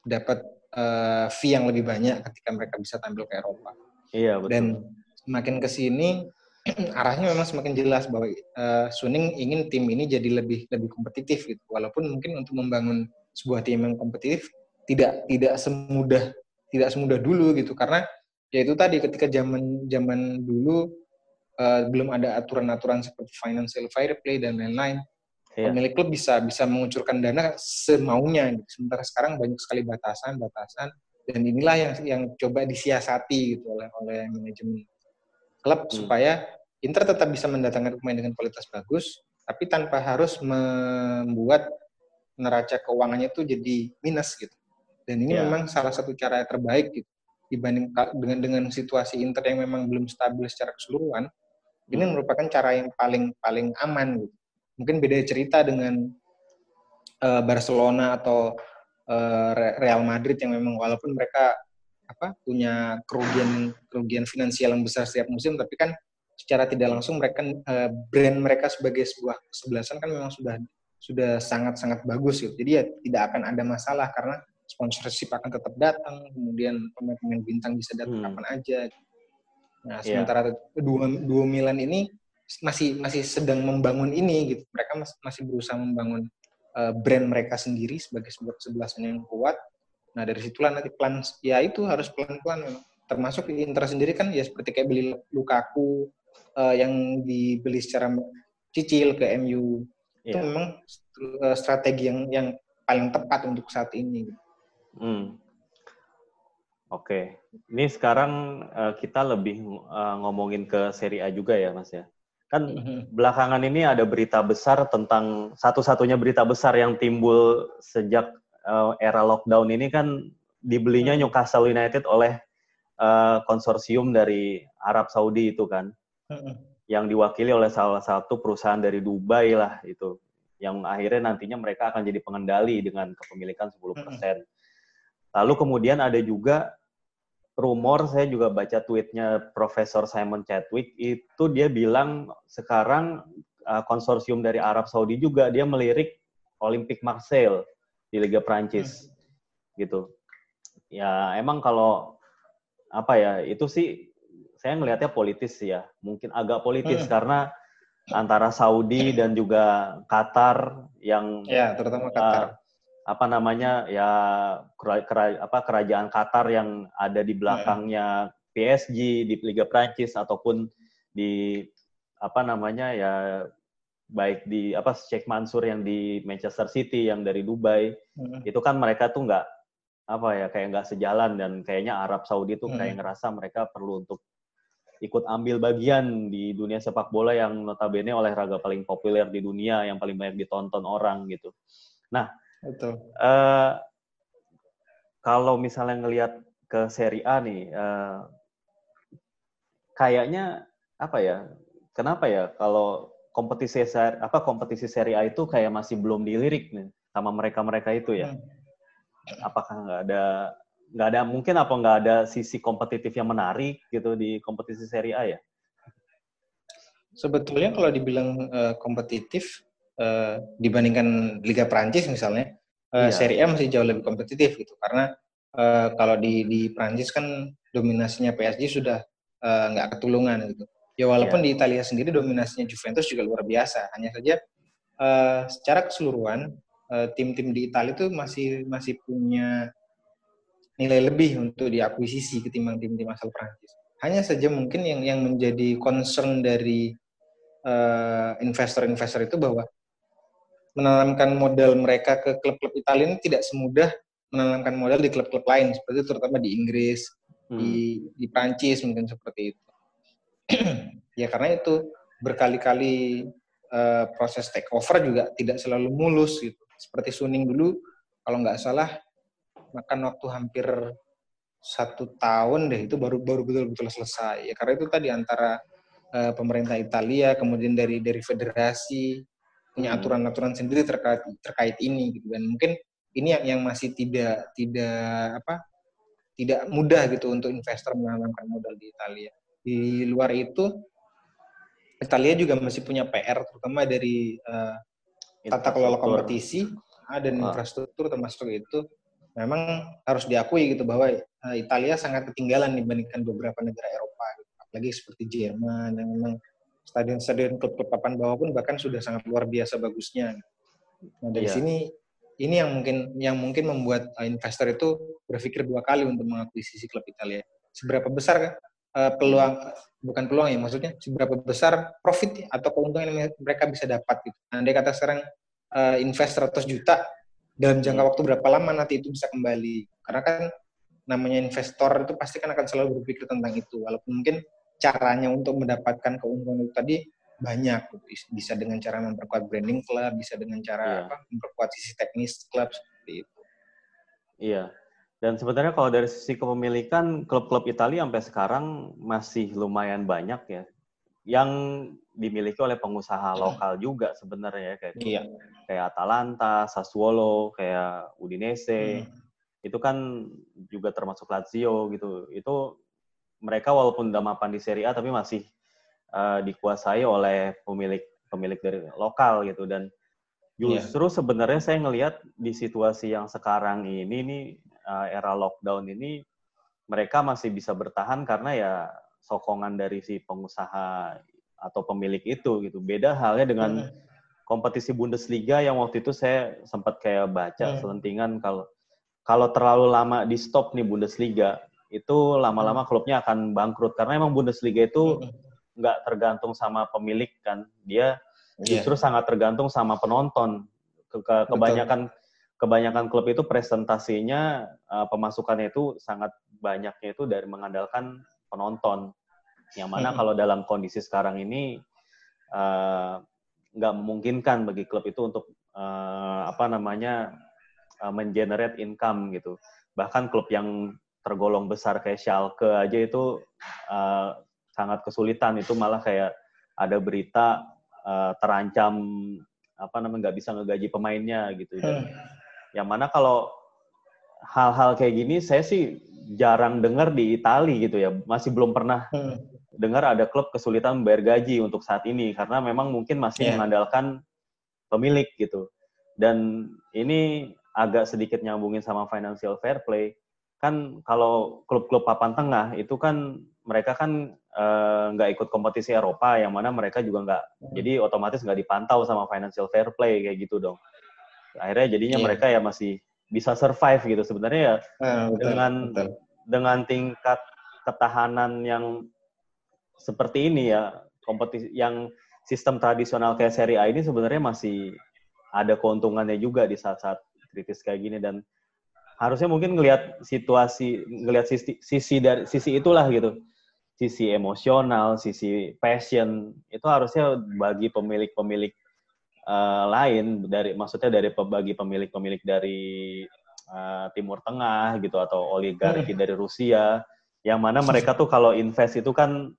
dapat uh, fee yang lebih banyak ketika mereka bisa tampil ke Eropa. Iya betul. Dan semakin ke sini arahnya memang semakin jelas bahwa uh, Suning ingin tim ini jadi lebih lebih kompetitif gitu. Walaupun mungkin untuk membangun sebuah tim yang kompetitif tidak tidak semudah tidak semudah dulu gitu karena ya itu tadi ketika zaman zaman dulu uh, belum ada aturan-aturan seperti financial fair play dan lain-lain yeah. pemilik klub bisa bisa mengucurkan dana semaunya gitu. sementara sekarang banyak sekali batasan-batasan dan inilah yang yang coba disiasati gitu oleh oleh manajemen klub hmm. supaya Inter tetap bisa mendatangkan pemain dengan kualitas bagus tapi tanpa harus membuat neraca keuangannya itu jadi minus gitu dan ini yeah. memang salah satu cara yang terbaik gitu dibanding dengan dengan situasi Inter yang memang belum stabil secara keseluruhan. Ini hmm. merupakan cara yang paling paling aman gitu. Mungkin beda cerita dengan uh, Barcelona atau uh, Real Madrid yang memang walaupun mereka apa punya kerugian kerugian finansial yang besar setiap musim tapi kan secara tidak langsung mereka uh, brand mereka sebagai sebuah kesebelasan kan memang sudah sudah sangat sangat bagus gitu. Jadi ya tidak akan ada masalah karena sponsorship akan tetap datang, kemudian pemain-pemain bintang bisa datang hmm. kapan aja. Nah, iya. sementara yeah. dua dua Milan ini masih masih sedang membangun ini gitu. Mereka masih berusaha membangun uh, brand mereka sendiri sebagai sebuah kesebelasan yang kuat. Nah, dari situlah nanti plan ya itu harus pelan-pelan termasuk Inter sendiri kan ya seperti kayak beli Lukaku uh, yang dibeli secara cicil ke MU. Yeah. Itu iya. memang uh, strategi yang yang paling tepat untuk saat ini. Hmm. Oke, ini sekarang uh, kita lebih uh, ngomongin ke Serie A juga ya, Mas ya. Kan mm-hmm. belakangan ini ada berita besar tentang satu-satunya berita besar yang timbul sejak uh, era lockdown ini kan dibelinya mm-hmm. Newcastle United oleh uh, konsorsium dari Arab Saudi itu kan, mm-hmm. yang diwakili oleh salah satu perusahaan dari Dubai lah itu, yang akhirnya nantinya mereka akan jadi pengendali dengan kepemilikan 10%. Mm-hmm. Lalu kemudian ada juga rumor, saya juga baca tweetnya Profesor Simon Chadwick, itu dia bilang sekarang uh, konsorsium dari Arab Saudi juga dia melirik Olympic Marseille di Liga Prancis, hmm. gitu. Ya emang kalau apa ya itu sih saya melihatnya politis ya, mungkin agak politis hmm. karena antara Saudi dan juga Qatar yang ya terutama Qatar. Uh, apa namanya ya kera, kera, apa kerajaan Qatar yang ada di belakangnya PSG di Liga Prancis ataupun di apa namanya ya baik di apa Sheikh Mansur yang di Manchester City yang dari Dubai hmm. itu kan mereka tuh nggak apa ya kayak nggak sejalan dan kayaknya Arab Saudi tuh kayak ngerasa mereka perlu untuk ikut ambil bagian di dunia sepak bola yang notabene olahraga paling populer di dunia yang paling banyak ditonton orang gitu. Nah, Betul. Uh, kalau misalnya ngelihat ke Serie A nih, uh, kayaknya apa ya? Kenapa ya kalau kompetisi apa kompetisi Serie A itu kayak masih belum dilirik nih sama mereka-mereka itu ya? Hmm. Apakah nggak ada nggak ada mungkin apa nggak ada sisi kompetitif yang menarik gitu di kompetisi Serie A ya? Sebetulnya kalau dibilang uh, kompetitif, uh, dibandingkan Liga Prancis misalnya, uh, iya. Serie A masih jauh lebih kompetitif gitu karena uh, kalau di di Prancis kan dominasinya PSG sudah uh, nggak ketulungan gitu. Ya walaupun yeah. di Italia sendiri dominasinya Juventus juga luar biasa. Hanya saja uh, secara keseluruhan tim-tim uh, di Italia itu masih masih punya nilai lebih untuk diakuisisi ketimbang tim-tim asal Prancis. Hanya saja mungkin yang yang menjadi concern dari investor-investor uh, itu bahwa menanamkan modal mereka ke klub-klub Italia ini tidak semudah menanamkan modal di klub-klub lain seperti itu terutama di Inggris, hmm. di di Prancis mungkin seperti itu. ya karena itu berkali-kali uh, proses take over juga tidak selalu mulus gitu. Seperti Suning dulu kalau nggak salah makan waktu hampir satu tahun deh itu baru baru betul-betul selesai. Ya karena itu tadi antara uh, pemerintah Italia kemudian dari dari federasi punya hmm. aturan-aturan sendiri terkait terkait ini gitu dan mungkin ini yang yang masih tidak tidak apa tidak mudah gitu untuk investor menanamkan modal di Italia. Di luar itu Italia juga masih punya PR terutama dari uh, tata kelola kompetisi dan ah. infrastruktur termasuk itu memang harus diakui gitu bahwa uh, Italia sangat ketinggalan dibandingkan beberapa negara Eropa gitu. apalagi seperti Jerman yang memang stadion-stadion klub-klub papan bawah pun bahkan sudah sangat luar biasa bagusnya. Nah dari yeah. sini ini yang mungkin yang mungkin membuat uh, investor itu berpikir dua kali untuk mengakuisisi klub Italia. Seberapa besar uh, peluang bukan peluang ya maksudnya seberapa besar profit atau keuntungan yang mereka bisa dapat gitu. Nah, Andai kata sekarang uh, invest 100 juta dalam jangka hmm. waktu berapa lama nanti itu bisa kembali. Karena kan namanya investor itu pasti kan akan selalu berpikir tentang itu walaupun mungkin caranya untuk mendapatkan keuntungan itu tadi banyak bisa dengan cara memperkuat branding klub bisa dengan cara yeah. apa memperkuat sisi teknis klub seperti itu iya dan sebenarnya kalau dari sisi kepemilikan klub-klub Italia sampai sekarang masih lumayan banyak ya yang dimiliki oleh pengusaha lokal juga sebenarnya ya, kayak iya. kayak Atalanta, Sassuolo, kayak Udinese. Hmm. Itu kan juga termasuk Lazio gitu. Itu mereka walaupun udah mapan di Serie A tapi masih uh, dikuasai oleh pemilik pemilik dari lokal gitu dan iya. justru yeah. sebenarnya saya ngelihat di situasi yang sekarang ini nih uh, era lockdown ini mereka masih bisa bertahan karena ya sokongan dari si pengusaha atau pemilik itu gitu. Beda halnya dengan kompetisi Bundesliga yang waktu itu saya sempat kayak baca hmm. selentingan kalau kalau terlalu lama di stop nih Bundesliga itu lama-lama hmm. klubnya akan bangkrut karena emang Bundesliga itu hmm. nggak tergantung sama pemilik kan dia yeah. justru sangat tergantung sama penonton ke, ke kebanyakan kebanyakan klub itu presentasinya uh, pemasukannya itu sangat banyaknya itu dari mengandalkan penonton yang mana hmm. kalau dalam kondisi sekarang ini uh, nggak memungkinkan bagi klub itu untuk uh, apa namanya uh, mengenerate income gitu bahkan klub yang tergolong besar kayak Schalke aja itu uh, sangat kesulitan itu malah kayak ada berita uh, terancam apa namanya nggak bisa ngegaji pemainnya gitu hmm. Yang mana kalau hal-hal kayak gini saya sih jarang dengar di Italia gitu ya masih belum pernah hmm. dengar ada klub kesulitan membayar gaji untuk saat ini karena memang mungkin masih yeah. mengandalkan pemilik gitu dan ini agak sedikit nyambungin sama financial fair play kan kalau klub-klub papan tengah itu kan mereka kan eh, nggak uh, ikut kompetisi Eropa yang mana mereka juga nggak hmm. jadi otomatis nggak dipantau sama financial fair play kayak gitu dong akhirnya jadinya yeah. mereka ya masih bisa survive gitu sebenarnya ya betul, dengan betul. dengan tingkat ketahanan yang seperti ini ya kompetisi yang sistem tradisional kayak Serie A ini sebenarnya masih ada keuntungannya juga di saat-saat kritis kayak gini dan harusnya mungkin ngelihat situasi ngelihat sisi, sisi dari sisi itulah gitu sisi emosional sisi passion itu harusnya bagi pemilik-pemilik uh, lain dari maksudnya dari bagi pemilik-pemilik dari uh, Timur Tengah gitu atau oligarki hmm. dari Rusia yang mana mereka tuh kalau invest itu kan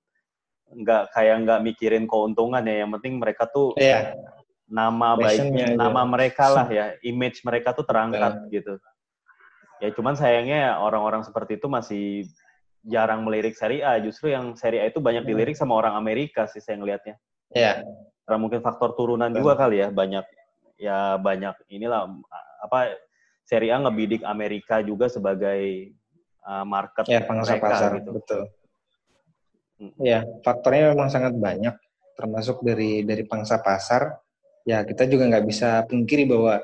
nggak kayak nggak mikirin keuntungan ya yang penting mereka tuh yeah. nama baiknya nama mereka lah ya image mereka tuh terangkat yeah. gitu ya cuman sayangnya orang-orang seperti itu masih jarang melirik seri A. Justru yang seri A itu banyak hmm. dilirik sama orang Amerika sih saya ngelihatnya. Iya. Karena mungkin faktor turunan juga kali ya, banyak ya banyak inilah apa Serie A ngebidik Amerika juga sebagai uh, market ya, pangsa mereka pasar, gitu. Betul. Ya, faktornya memang sangat banyak, termasuk dari dari pangsa pasar. Ya, kita juga nggak bisa pungkiri bahwa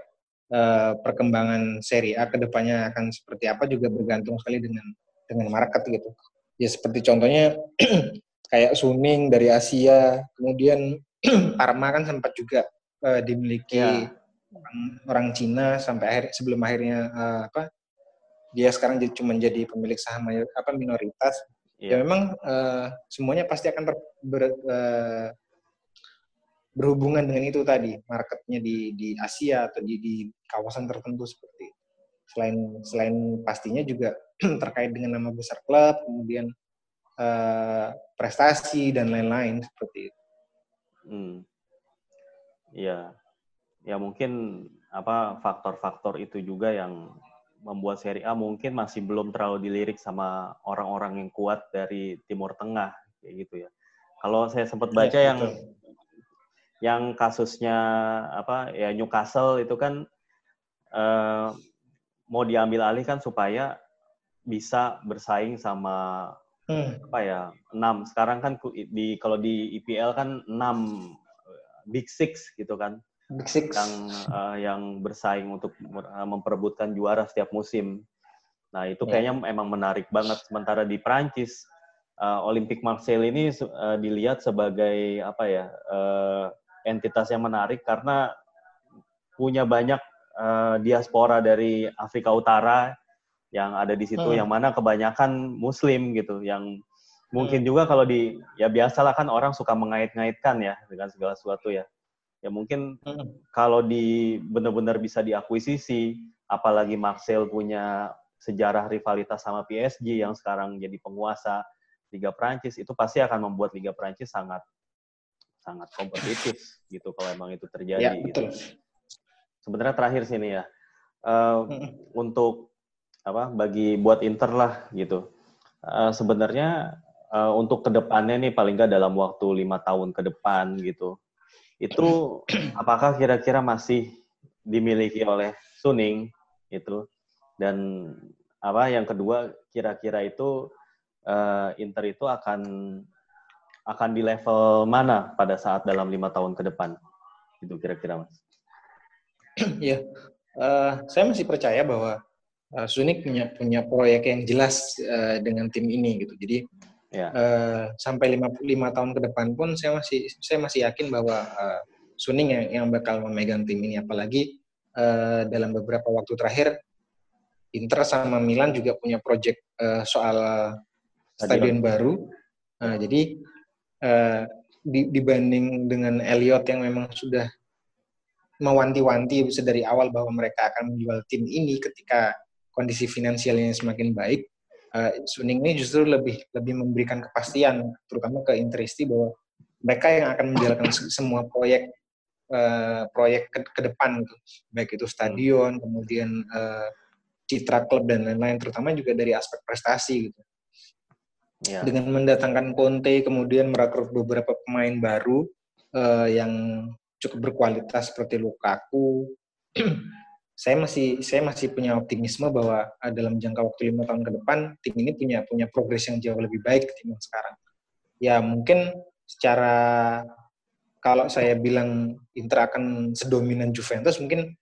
uh, perkembangan Serie A ke depannya akan seperti apa juga bergantung sekali dengan dengan market gitu. Ya seperti contohnya kayak Suning dari Asia, kemudian Parma kan sempat juga uh, dimiliki ya. orang, orang Cina sampai akhir sebelum akhirnya uh, apa dia sekarang jadi cuma jadi pemilik saham apa minoritas yeah. ya memang uh, semuanya pasti akan ter, ber, uh, berhubungan dengan itu tadi marketnya di di Asia atau di di kawasan tertentu seperti itu. selain selain pastinya juga terkait dengan nama besar klub kemudian uh, prestasi dan lain-lain seperti itu. Hmm. Ya, ya mungkin apa faktor-faktor itu juga yang membuat Serie A mungkin masih belum terlalu dilirik sama orang-orang yang kuat dari Timur Tengah kayak gitu ya. Kalau saya sempat iya, baca ya, yang betul. yang kasusnya apa ya Newcastle itu kan uh, mau diambil alih kan supaya bisa bersaing sama hmm. apa ya enam sekarang kan di kalau di IPL kan enam big six gitu kan Big Six. yang uh, yang bersaing untuk uh, memperebutkan juara setiap musim. Nah itu yeah. kayaknya emang menarik banget. Sementara di Prancis, uh, Olympic Marseille ini uh, dilihat sebagai apa ya uh, entitas yang menarik karena punya banyak uh, diaspora dari Afrika Utara yang ada di situ, hmm. yang mana kebanyakan Muslim gitu, yang mungkin hmm. juga kalau di ya biasalah kan orang suka mengait-ngaitkan ya dengan segala sesuatu ya ya mungkin hmm. kalau di benar-benar bisa diakuisisi apalagi Marcel punya sejarah rivalitas sama PSG yang sekarang jadi penguasa Liga Prancis itu pasti akan membuat Liga Prancis sangat sangat kompetitif gitu kalau emang itu terjadi ya, gitu. Sebenarnya terakhir sini ya uh, hmm. untuk apa bagi buat Inter lah gitu. Uh, sebenarnya uh, untuk ke depannya nih paling nggak dalam waktu lima tahun ke depan gitu itu apakah kira-kira masih dimiliki oleh Suning itu dan apa yang kedua kira-kira itu uh, Inter itu akan akan di level mana pada saat dalam lima tahun ke depan itu kira-kira mas? Ya, uh, saya masih percaya bahwa uh, Suning punya punya proyek yang jelas uh, dengan tim ini gitu. Jadi Ya. Uh, sampai lima lima tahun ke depan pun saya masih saya masih yakin bahwa uh, Suning yang, yang bakal memegang tim ini apalagi uh, dalam beberapa waktu terakhir Inter sama Milan juga punya proyek uh, soal stadion baru. Nah, jadi uh, di, dibanding dengan Elliot yang memang sudah mewanti-wanti dari awal bahwa mereka akan menjual tim ini ketika kondisi finansialnya semakin baik, uh, Suning ini justru lebih lebih memberikan kepastian terutama ke Interisti bahwa mereka yang akan menjalankan semua proyek uh, proyek ke, ke depan gitu. baik itu stadion kemudian uh, citra klub dan lain-lain terutama juga dari aspek prestasi gitu ya. dengan mendatangkan Conte kemudian merekrut beberapa pemain baru uh, yang cukup berkualitas seperti Lukaku saya masih saya masih punya optimisme bahwa uh, dalam jangka waktu lima tahun ke depan tim ini punya punya progres yang jauh lebih baik ketimbang sekarang. Ya mungkin secara kalau saya bilang Inter akan sedominan Juventus mungkin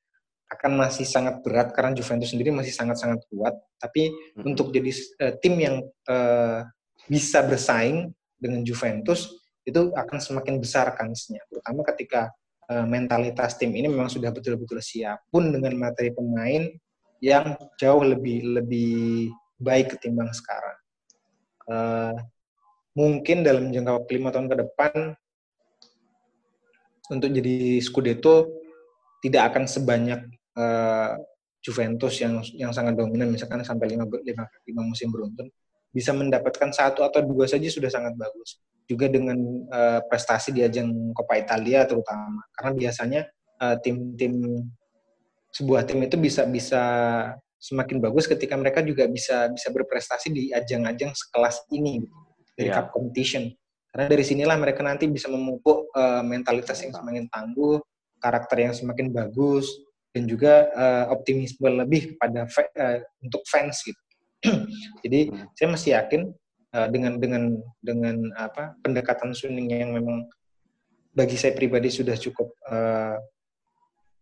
akan masih sangat berat karena Juventus sendiri masih sangat-sangat kuat. Tapi hmm. untuk jadi uh, tim yang uh, bisa bersaing dengan Juventus itu akan semakin besar kansnya, terutama ketika uh, mentalitas tim ini memang sudah betul-betul siap. Pun dengan materi pemain yang jauh lebih lebih baik ketimbang sekarang. Uh, mungkin dalam jangka waktu lima tahun ke depan untuk jadi Scudetto tidak akan sebanyak uh, Juventus yang yang sangat dominan. Misalkan sampai lima, lima, lima musim beruntun bisa mendapatkan satu atau dua saja sudah sangat bagus juga dengan uh, prestasi di ajang Coppa Italia terutama karena biasanya eh, tim-tim uh, sebuah tim itu bisa bisa semakin bagus ketika mereka juga bisa bisa berprestasi di ajang-ajang sekelas ini gitu, dari yeah. cup competition karena dari sinilah mereka nanti bisa memupuk uh, mentalitas yang semakin tangguh karakter yang semakin bagus dan juga uh, optimisme lebih kepada uh, untuk fans gitu. Jadi saya masih yakin uh, dengan dengan dengan apa pendekatan Suning yang memang bagi saya pribadi sudah cukup uh,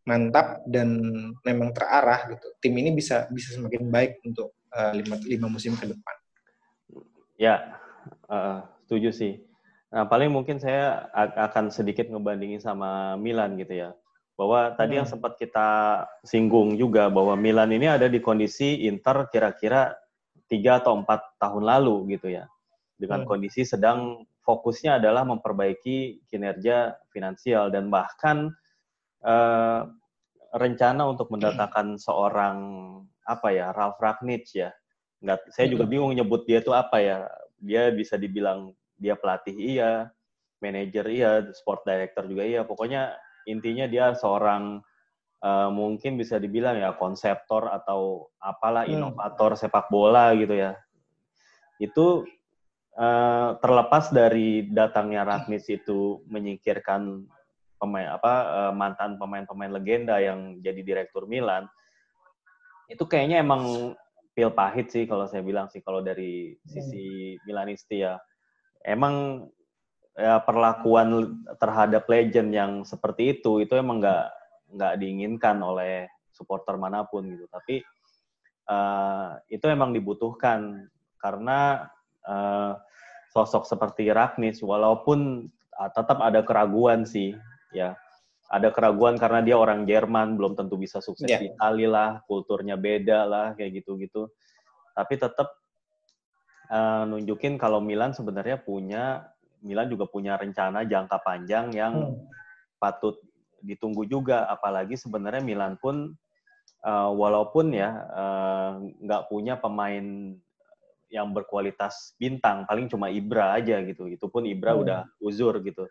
mantap dan memang terarah gitu. Tim ini bisa bisa semakin baik untuk uh, lima, lima musim ke depan. Ya, uh, setuju sih. Nah, paling mungkin saya akan sedikit ngebandingin sama Milan gitu ya. Bahwa tadi hmm. yang sempat kita singgung juga bahwa Milan ini ada di kondisi Inter kira-kira tiga atau empat tahun lalu gitu ya. Dengan hmm. kondisi sedang fokusnya adalah memperbaiki kinerja finansial dan bahkan uh, rencana untuk mendatangkan seorang apa ya Ralf Ragnick ya nggak saya juga bingung nyebut dia itu apa ya dia bisa dibilang dia pelatih iya manajer iya sport director juga iya pokoknya intinya dia seorang uh, mungkin bisa dibilang ya konseptor atau apalah hmm. inovator sepak bola gitu ya. Itu uh, terlepas dari datangnya Ragnick itu menyingkirkan pemain apa uh, mantan pemain-pemain legenda yang jadi direktur Milan itu kayaknya emang pil pahit sih kalau saya bilang sih kalau dari sisi Milanisti ya. Emang ya, perlakuan terhadap legend yang seperti itu itu emang nggak nggak diinginkan oleh supporter mana pun gitu tapi uh, itu emang dibutuhkan karena uh, sosok seperti Ragnis walaupun uh, tetap ada keraguan sih ya ada keraguan karena dia orang Jerman belum tentu bisa sukses yeah. di Italia lah kulturnya beda lah kayak gitu-gitu tapi tetap uh, nunjukin kalau Milan sebenarnya punya Milan juga punya rencana jangka panjang yang hmm. patut ditunggu juga apalagi sebenarnya Milan pun uh, walaupun ya eh, nggak uh, punya pemain yang berkualitas bintang paling cuma Ibra aja gitu itu pun Ibra hmm. udah uzur gitu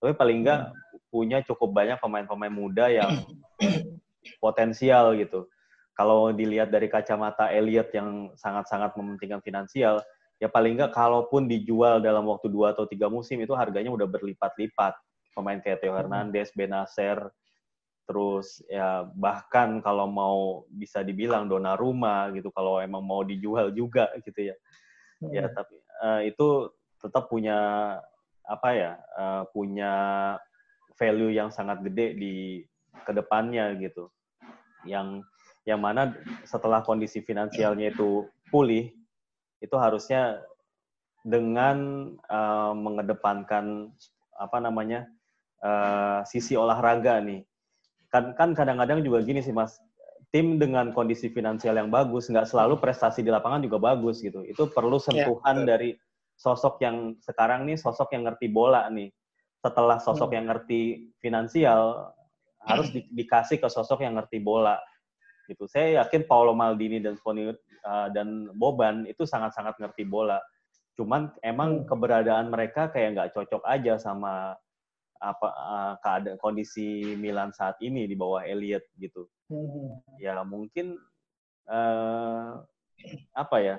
tapi paling enggak punya cukup banyak pemain-pemain muda yang potensial gitu. Kalau dilihat dari kacamata Elliot yang sangat-sangat mementingkan finansial, ya paling enggak kalaupun dijual dalam waktu dua atau tiga musim itu harganya udah berlipat-lipat. Pemain kayak Theo Hernandez, Benacer, terus ya bahkan kalau mau bisa dibilang Donnarumma gitu, kalau emang mau dijual juga gitu ya. Ya hmm. tapi uh, itu tetap punya apa ya uh, punya value yang sangat gede di ke depannya gitu yang yang mana setelah kondisi finansialnya itu pulih itu harusnya dengan uh, mengedepankan apa namanya uh, sisi olahraga nih kan kan kadang-kadang juga gini sih mas tim dengan kondisi finansial yang bagus nggak selalu prestasi di lapangan juga bagus gitu itu perlu ya, sentuhan ya, dari sosok yang sekarang nih sosok yang ngerti bola nih. Setelah sosok hmm. yang ngerti finansial harus di, dikasih ke sosok yang ngerti bola. Gitu. Saya yakin Paolo Maldini dan Sponi uh, dan Boban itu sangat-sangat ngerti bola. Cuman emang hmm. keberadaan mereka kayak nggak cocok aja sama apa uh, keadaan kondisi Milan saat ini di bawah Elliot gitu. Hmm. Ya mungkin uh, apa ya?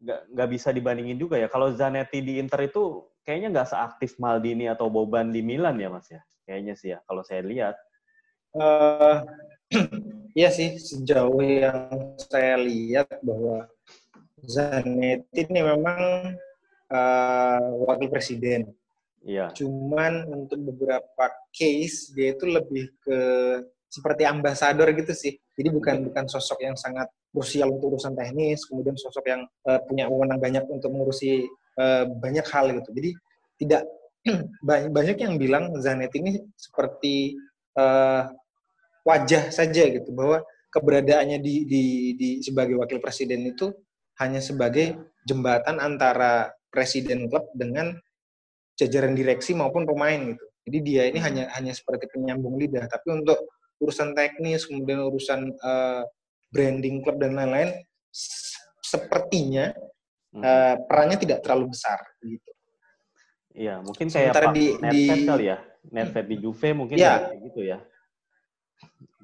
nggak nggak bisa dibandingin juga ya. Kalau Zanetti di Inter itu kayaknya nggak seaktif Maldini atau Boban di Milan ya mas ya. Kayaknya sih ya kalau saya lihat. Uh, iya sih sejauh yang saya lihat bahwa Zanetti ini memang uh, wakil presiden. Iya. Cuman untuk beberapa case dia itu lebih ke seperti ambasador gitu sih. Jadi bukan bukan sosok yang sangat krusial untuk urusan teknis, kemudian sosok yang uh, punya wewenang banyak untuk mengurusi uh, banyak hal gitu. Jadi tidak banyak yang bilang Zanetti ini seperti uh, wajah saja gitu bahwa keberadaannya di, di, di sebagai wakil presiden itu hanya sebagai jembatan antara presiden klub dengan jajaran direksi maupun pemain gitu. Jadi dia ini hanya hanya seperti penyambung lidah. Tapi untuk urusan teknis, kemudian urusan uh, branding klub dan lain-lain, sepertinya hmm. uh, perannya tidak terlalu besar gitu. Iya, mungkin kayak Sementara Pak di, Nedved di, kali ya. Nedved di Juve mungkin ya, gitu ya.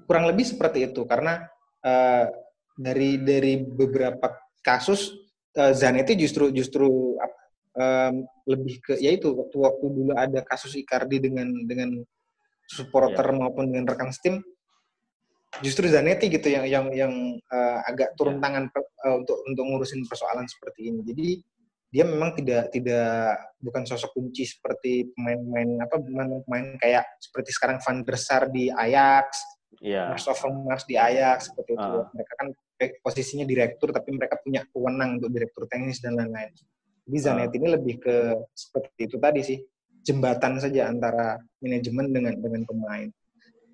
Kurang lebih seperti itu karena uh, dari dari beberapa kasus uh, Zanetti justru justru um, lebih ke yaitu waktu waktu dulu ada kasus Icardi dengan dengan supporter yeah. maupun dengan rekan tim justru Zanetti gitu yang yang yang uh, agak turun ya. tangan uh, untuk untuk ngurusin persoalan seperti ini. Jadi dia memang tidak tidak bukan sosok kunci seperti pemain-pemain apa pemain-pemain kayak seperti sekarang Van der Sar di Ajax, yeah. Mars of Mars di Ajax seperti itu. Uh. Mereka kan posisinya direktur tapi mereka punya kewenang untuk direktur teknis dan lain-lain. Jadi Zanetti uh. ini lebih ke seperti itu tadi sih jembatan saja antara manajemen dengan dengan pemain.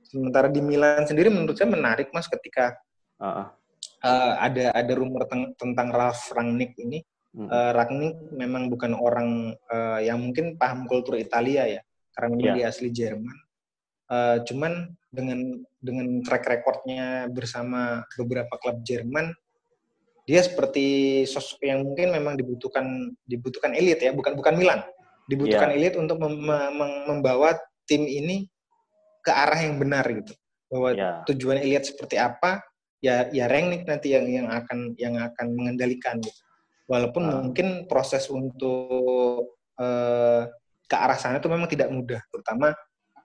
Sementara di Milan sendiri menurut saya menarik mas ketika uh. Uh, ada ada rumor teng tentang Ralf Rangnick ini. Uh, Rangnick memang bukan orang uh, yang mungkin paham kultur Italia ya, karena memang yeah. dia asli Jerman. Uh, cuman dengan dengan track recordnya bersama beberapa klub Jerman, dia seperti sosok yang mungkin memang dibutuhkan dibutuhkan elit ya, bukan bukan Milan dibutuhkan yeah. elit untuk mem mem membawa tim ini ke arah yang benar gitu bahwa yeah. tujuan elit seperti apa ya ya Rengnick nanti yang yang akan yang akan mengendalikan gitu walaupun uh. mungkin proses untuk uh, ke arah sana itu memang tidak mudah terutama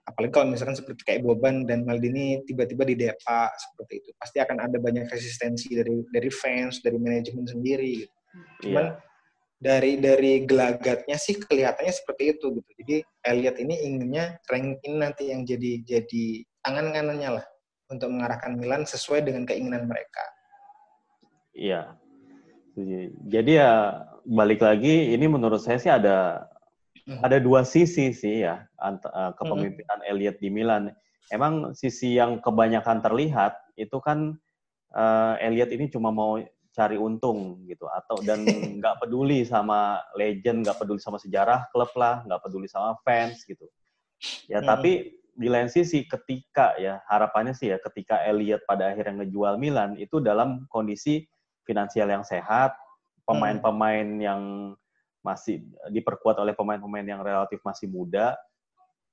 apalagi kalau misalkan seperti kayak Boban dan Maldini tiba-tiba di Depa seperti itu pasti akan ada banyak resistensi dari dari fans dari manajemen sendiri gitu. cuman yeah dari dari gelagatnya sih kelihatannya seperti itu gitu. Jadi Elliot ini inginnya ranking nanti yang jadi jadi tangan kanannya lah untuk mengarahkan Milan sesuai dengan keinginan mereka. Iya. Jadi ya balik lagi ini menurut saya sih ada. Ada dua sisi sih ya eh, kepemimpinan hmm. Elliot di Milan. Emang sisi yang kebanyakan terlihat itu kan uh, Elliot ini cuma mau cari untung gitu atau dan nggak peduli sama legend nggak peduli sama sejarah klub lah nggak peduli sama fans gitu ya hmm. tapi di lain sisi ketika ya harapannya sih ya ketika Elliot pada akhirnya ngejual Milan itu dalam kondisi finansial yang sehat pemain-pemain hmm. yang masih diperkuat oleh pemain-pemain yang relatif masih muda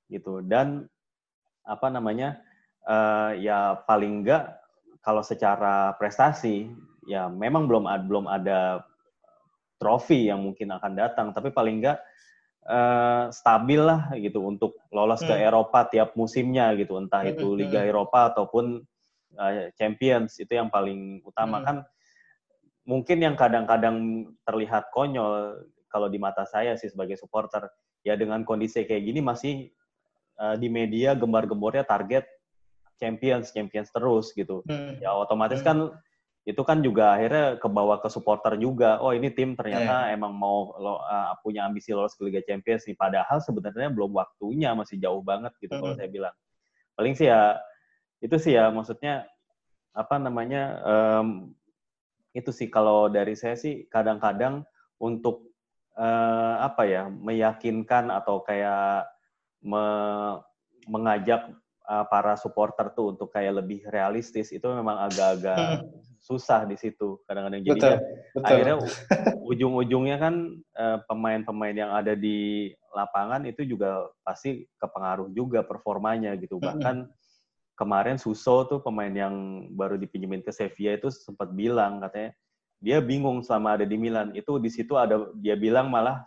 gitu dan apa namanya uh, ya paling enggak kalau secara prestasi ya memang belum ada, belum ada trofi yang mungkin akan datang, tapi paling enggak uh, stabil lah gitu untuk lolos hmm. ke Eropa tiap musimnya gitu, entah hmm. itu hmm, Liga hmm. Eropa ataupun uh, Champions itu yang paling utama hmm. kan. Mungkin yang kadang-kadang terlihat konyol kalau di mata saya sih sebagai supporter, ya dengan kondisi kayak gini masih uh, di media gembar-gembornya target Champions, Champions terus gitu. Hmm. Ya otomatis hmm. kan itu kan juga akhirnya kebawa ke supporter juga. Oh ini tim ternyata yeah. emang mau lo, uh, punya ambisi lolos ke Liga Champions nih. Padahal sebenarnya belum waktunya, masih jauh banget gitu mm -hmm. kalau saya bilang. Paling sih ya itu sih ya maksudnya apa namanya um, itu sih kalau dari saya sih kadang-kadang untuk uh, apa ya meyakinkan atau kayak me, mengajak uh, para supporter tuh untuk kayak lebih realistis itu memang agak-agak susah di situ kadang-kadang. Jadinya betul, akhirnya ujung-ujungnya kan eh, pemain-pemain yang ada di lapangan itu juga pasti kepengaruh juga performanya gitu. Bahkan kemarin Suso tuh pemain yang baru dipinjemin ke Sevilla itu sempat bilang katanya dia bingung selama ada di Milan itu di situ ada dia bilang malah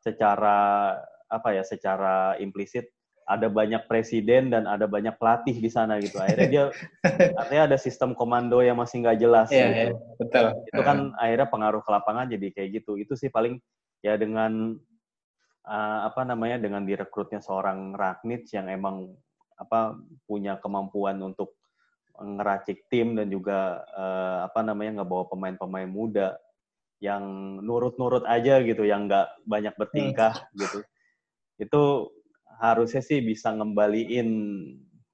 secara apa ya secara implisit ada banyak presiden dan ada banyak pelatih di sana gitu. Akhirnya dia artinya ada sistem komando yang masih nggak jelas yeah, gitu. Yeah, betul. Itu kan uh. akhirnya pengaruh ke lapangan jadi kayak gitu. Itu sih paling ya dengan uh, apa namanya dengan direkrutnya seorang Ragnit yang emang apa punya kemampuan untuk ngeracik tim dan juga uh, apa namanya ngebawa pemain-pemain muda yang nurut-nurut aja gitu, yang nggak banyak bertingkah hmm. gitu. Itu harusnya sih bisa ngembaliin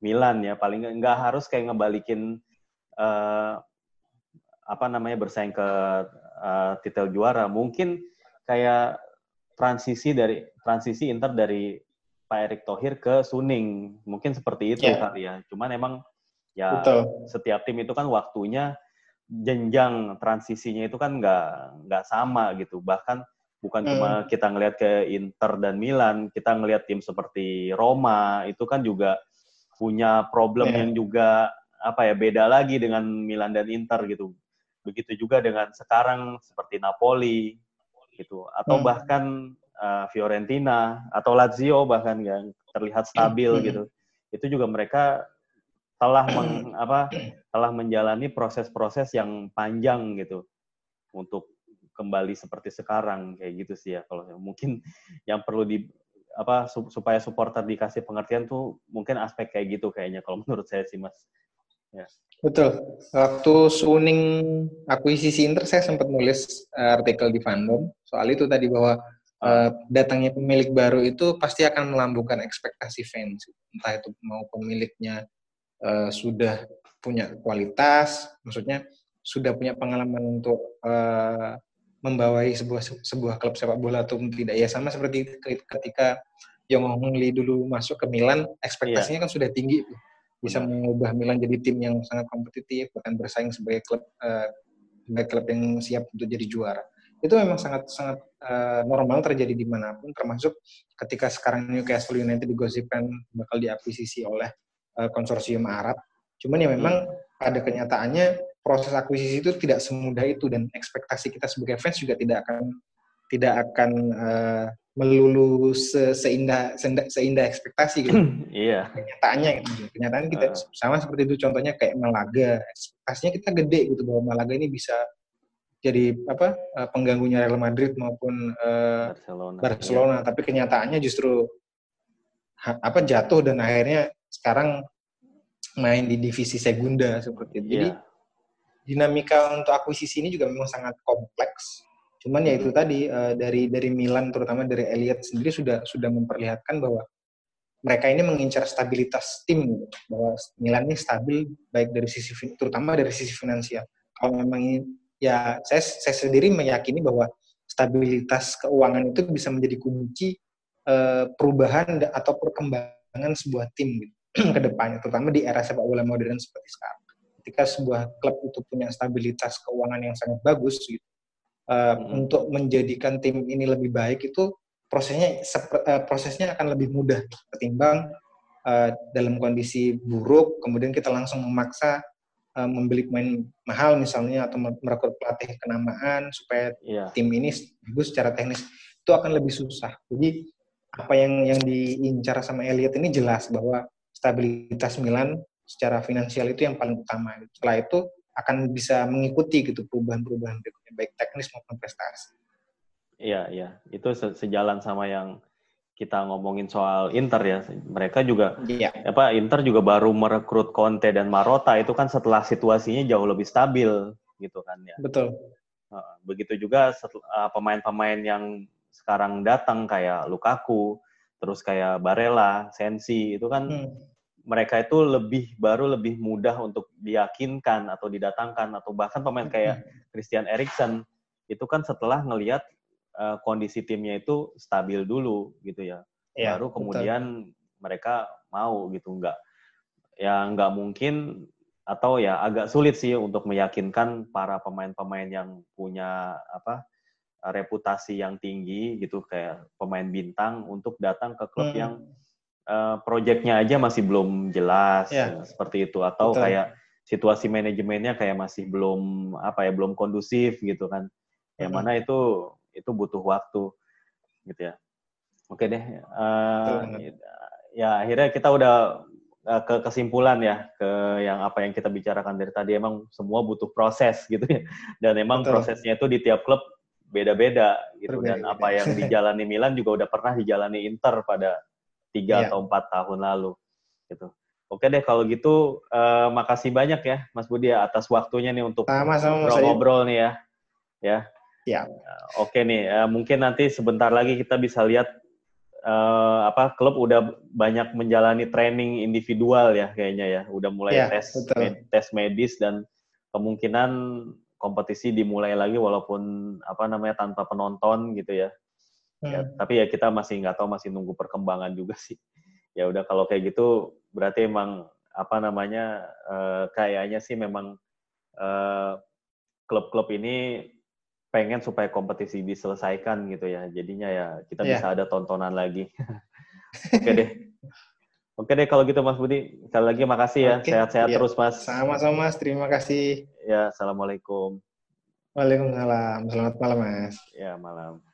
Milan ya paling nggak harus kayak ngebalikin uh, apa namanya bersaing ke uh, titel juara mungkin kayak transisi dari transisi Inter dari Pak Erick Thohir ke Suning mungkin seperti itu yeah. kali ya cuman emang ya Betul. setiap tim itu kan waktunya jenjang transisinya itu kan nggak nggak sama gitu bahkan bukan hmm. cuma kita ngelihat ke Inter dan Milan, kita ngelihat tim seperti Roma itu kan juga punya problem yeah. yang juga apa ya beda lagi dengan Milan dan Inter gitu. Begitu juga dengan sekarang seperti Napoli gitu atau hmm. bahkan uh, Fiorentina atau Lazio bahkan yang terlihat stabil hmm. gitu. Itu juga mereka telah meng, apa telah menjalani proses-proses yang panjang gitu untuk kembali seperti sekarang kayak gitu sih ya kalau mungkin yang perlu di apa supaya supporter dikasih pengertian tuh mungkin aspek kayak gitu kayaknya kalau menurut saya sih mas. Ya. betul. Waktu suning akuisisi Inter saya sempat nulis eh, artikel di fandom. Soal itu tadi bahwa uh, datangnya pemilik baru itu pasti akan melambungkan ekspektasi fans. Entah itu mau pemiliknya uh, sudah punya kualitas maksudnya sudah punya pengalaman untuk uh, membawai sebuah sebuah klub sepak bola atau tidak. Ya sama seperti ketika Yong Hong Lee dulu masuk ke Milan ekspektasinya yeah. kan sudah tinggi bisa mengubah Milan jadi tim yang sangat kompetitif bahkan bersaing sebagai klub uh, sebagai klub yang siap untuk jadi juara. Itu memang sangat sangat uh, normal terjadi di mana pun termasuk ketika sekarang Newcastle United digosipkan bakal diakuisisi oleh uh, konsorsium Arab cuman ya memang hmm. pada kenyataannya proses akuisisi itu tidak semudah itu dan ekspektasi kita sebagai fans juga tidak akan tidak akan uh, melulu se seindah seindah ekspektasi gitu. Iya. Kenyataannya gitu. Kenyataan kita uh. sama seperti itu contohnya kayak Malaga. Ekspektasinya kita gede gitu bahwa Malaga ini bisa jadi apa uh, pengganggunya Real Madrid maupun uh, Barcelona. Barcelona. Iya. Tapi kenyataannya justru ha, apa jatuh dan akhirnya sekarang main di divisi segunda seperti itu. Jadi iya dinamika untuk akuisisi ini juga memang sangat kompleks. Cuman ya itu tadi uh, dari dari Milan terutama dari Elliot sendiri sudah sudah memperlihatkan bahwa mereka ini mengincar stabilitas tim bahwa Milan ini stabil baik dari sisi terutama dari sisi finansial. Kalau memang ini ya saya saya sendiri meyakini bahwa stabilitas keuangan itu bisa menjadi kunci uh, perubahan atau perkembangan sebuah tim gitu, ke depannya terutama di era sepak bola modern seperti sekarang ketika sebuah klub itu punya stabilitas keuangan yang sangat bagus gitu, uh, hmm. untuk menjadikan tim ini lebih baik itu prosesnya uh, prosesnya akan lebih mudah ketimbang uh, dalam kondisi buruk kemudian kita langsung memaksa uh, membeli pemain mahal misalnya atau merekrut pelatih kenamaan supaya yeah. tim ini bagus secara teknis itu akan lebih susah. Jadi apa yang yang diincar sama Elliot ini jelas bahwa stabilitas Milan secara finansial itu yang paling utama. Setelah itu akan bisa mengikuti gitu perubahan-perubahan berikutnya baik teknis maupun prestasi. Iya, iya. Itu sejalan sama yang kita ngomongin soal Inter ya. Mereka juga iya. apa Inter juga baru merekrut Conte dan Marotta itu kan setelah situasinya jauh lebih stabil gitu kan ya. Betul. Begitu juga pemain-pemain yang sekarang datang kayak Lukaku, terus kayak Barella, Sensi itu kan hmm mereka itu lebih baru lebih mudah untuk diyakinkan atau didatangkan atau bahkan pemain kayak Christian Eriksen itu kan setelah ngelihat uh, kondisi timnya itu stabil dulu gitu ya, ya baru kemudian betul. mereka mau gitu nggak ya nggak mungkin atau ya agak sulit sih untuk meyakinkan para pemain-pemain yang punya apa reputasi yang tinggi gitu kayak pemain bintang untuk datang ke klub hmm. yang uh, proyeknya aja masih belum jelas yeah. seperti itu atau Betul. kayak situasi manajemennya kayak masih belum apa ya belum kondusif gitu kan yang mm -hmm. mana itu itu butuh waktu gitu ya oke deh uh, ya akhirnya kita udah uh, ke kesimpulan ya ke yang apa yang kita bicarakan dari tadi emang semua butuh proses gitu ya dan emang Betul. prosesnya itu di tiap klub beda-beda gitu Berbeda. dan apa yang dijalani Milan juga udah pernah dijalani Inter pada tiga yeah. atau empat tahun lalu gitu. Oke deh kalau gitu uh, makasih banyak ya Mas Budi ya, atas waktunya nih untuk ngobrol-ngobrol nih ya. Ya. Ya. Uh, Oke nih uh, mungkin nanti sebentar lagi kita bisa lihat uh, apa klub udah banyak menjalani training individual ya kayaknya ya. Udah mulai ya, tes med, tes medis dan kemungkinan kompetisi dimulai lagi walaupun apa namanya tanpa penonton gitu ya. Ya, hmm. tapi ya kita masih nggak tahu masih nunggu perkembangan juga sih. Ya udah kalau kayak gitu berarti emang apa namanya uh, kayaknya sih memang uh, klub-klub ini pengen supaya kompetisi diselesaikan gitu ya. Jadinya ya kita yeah. bisa ada tontonan lagi. Oke deh. Oke deh kalau gitu Mas Budi. Sekali lagi makasih ya. Sehat-sehat okay. terus Mas. Sama-sama Mas. Terima kasih. Ya, Assalamualaikum. Waalaikumsalam. Selamat malam Mas. Ya, malam.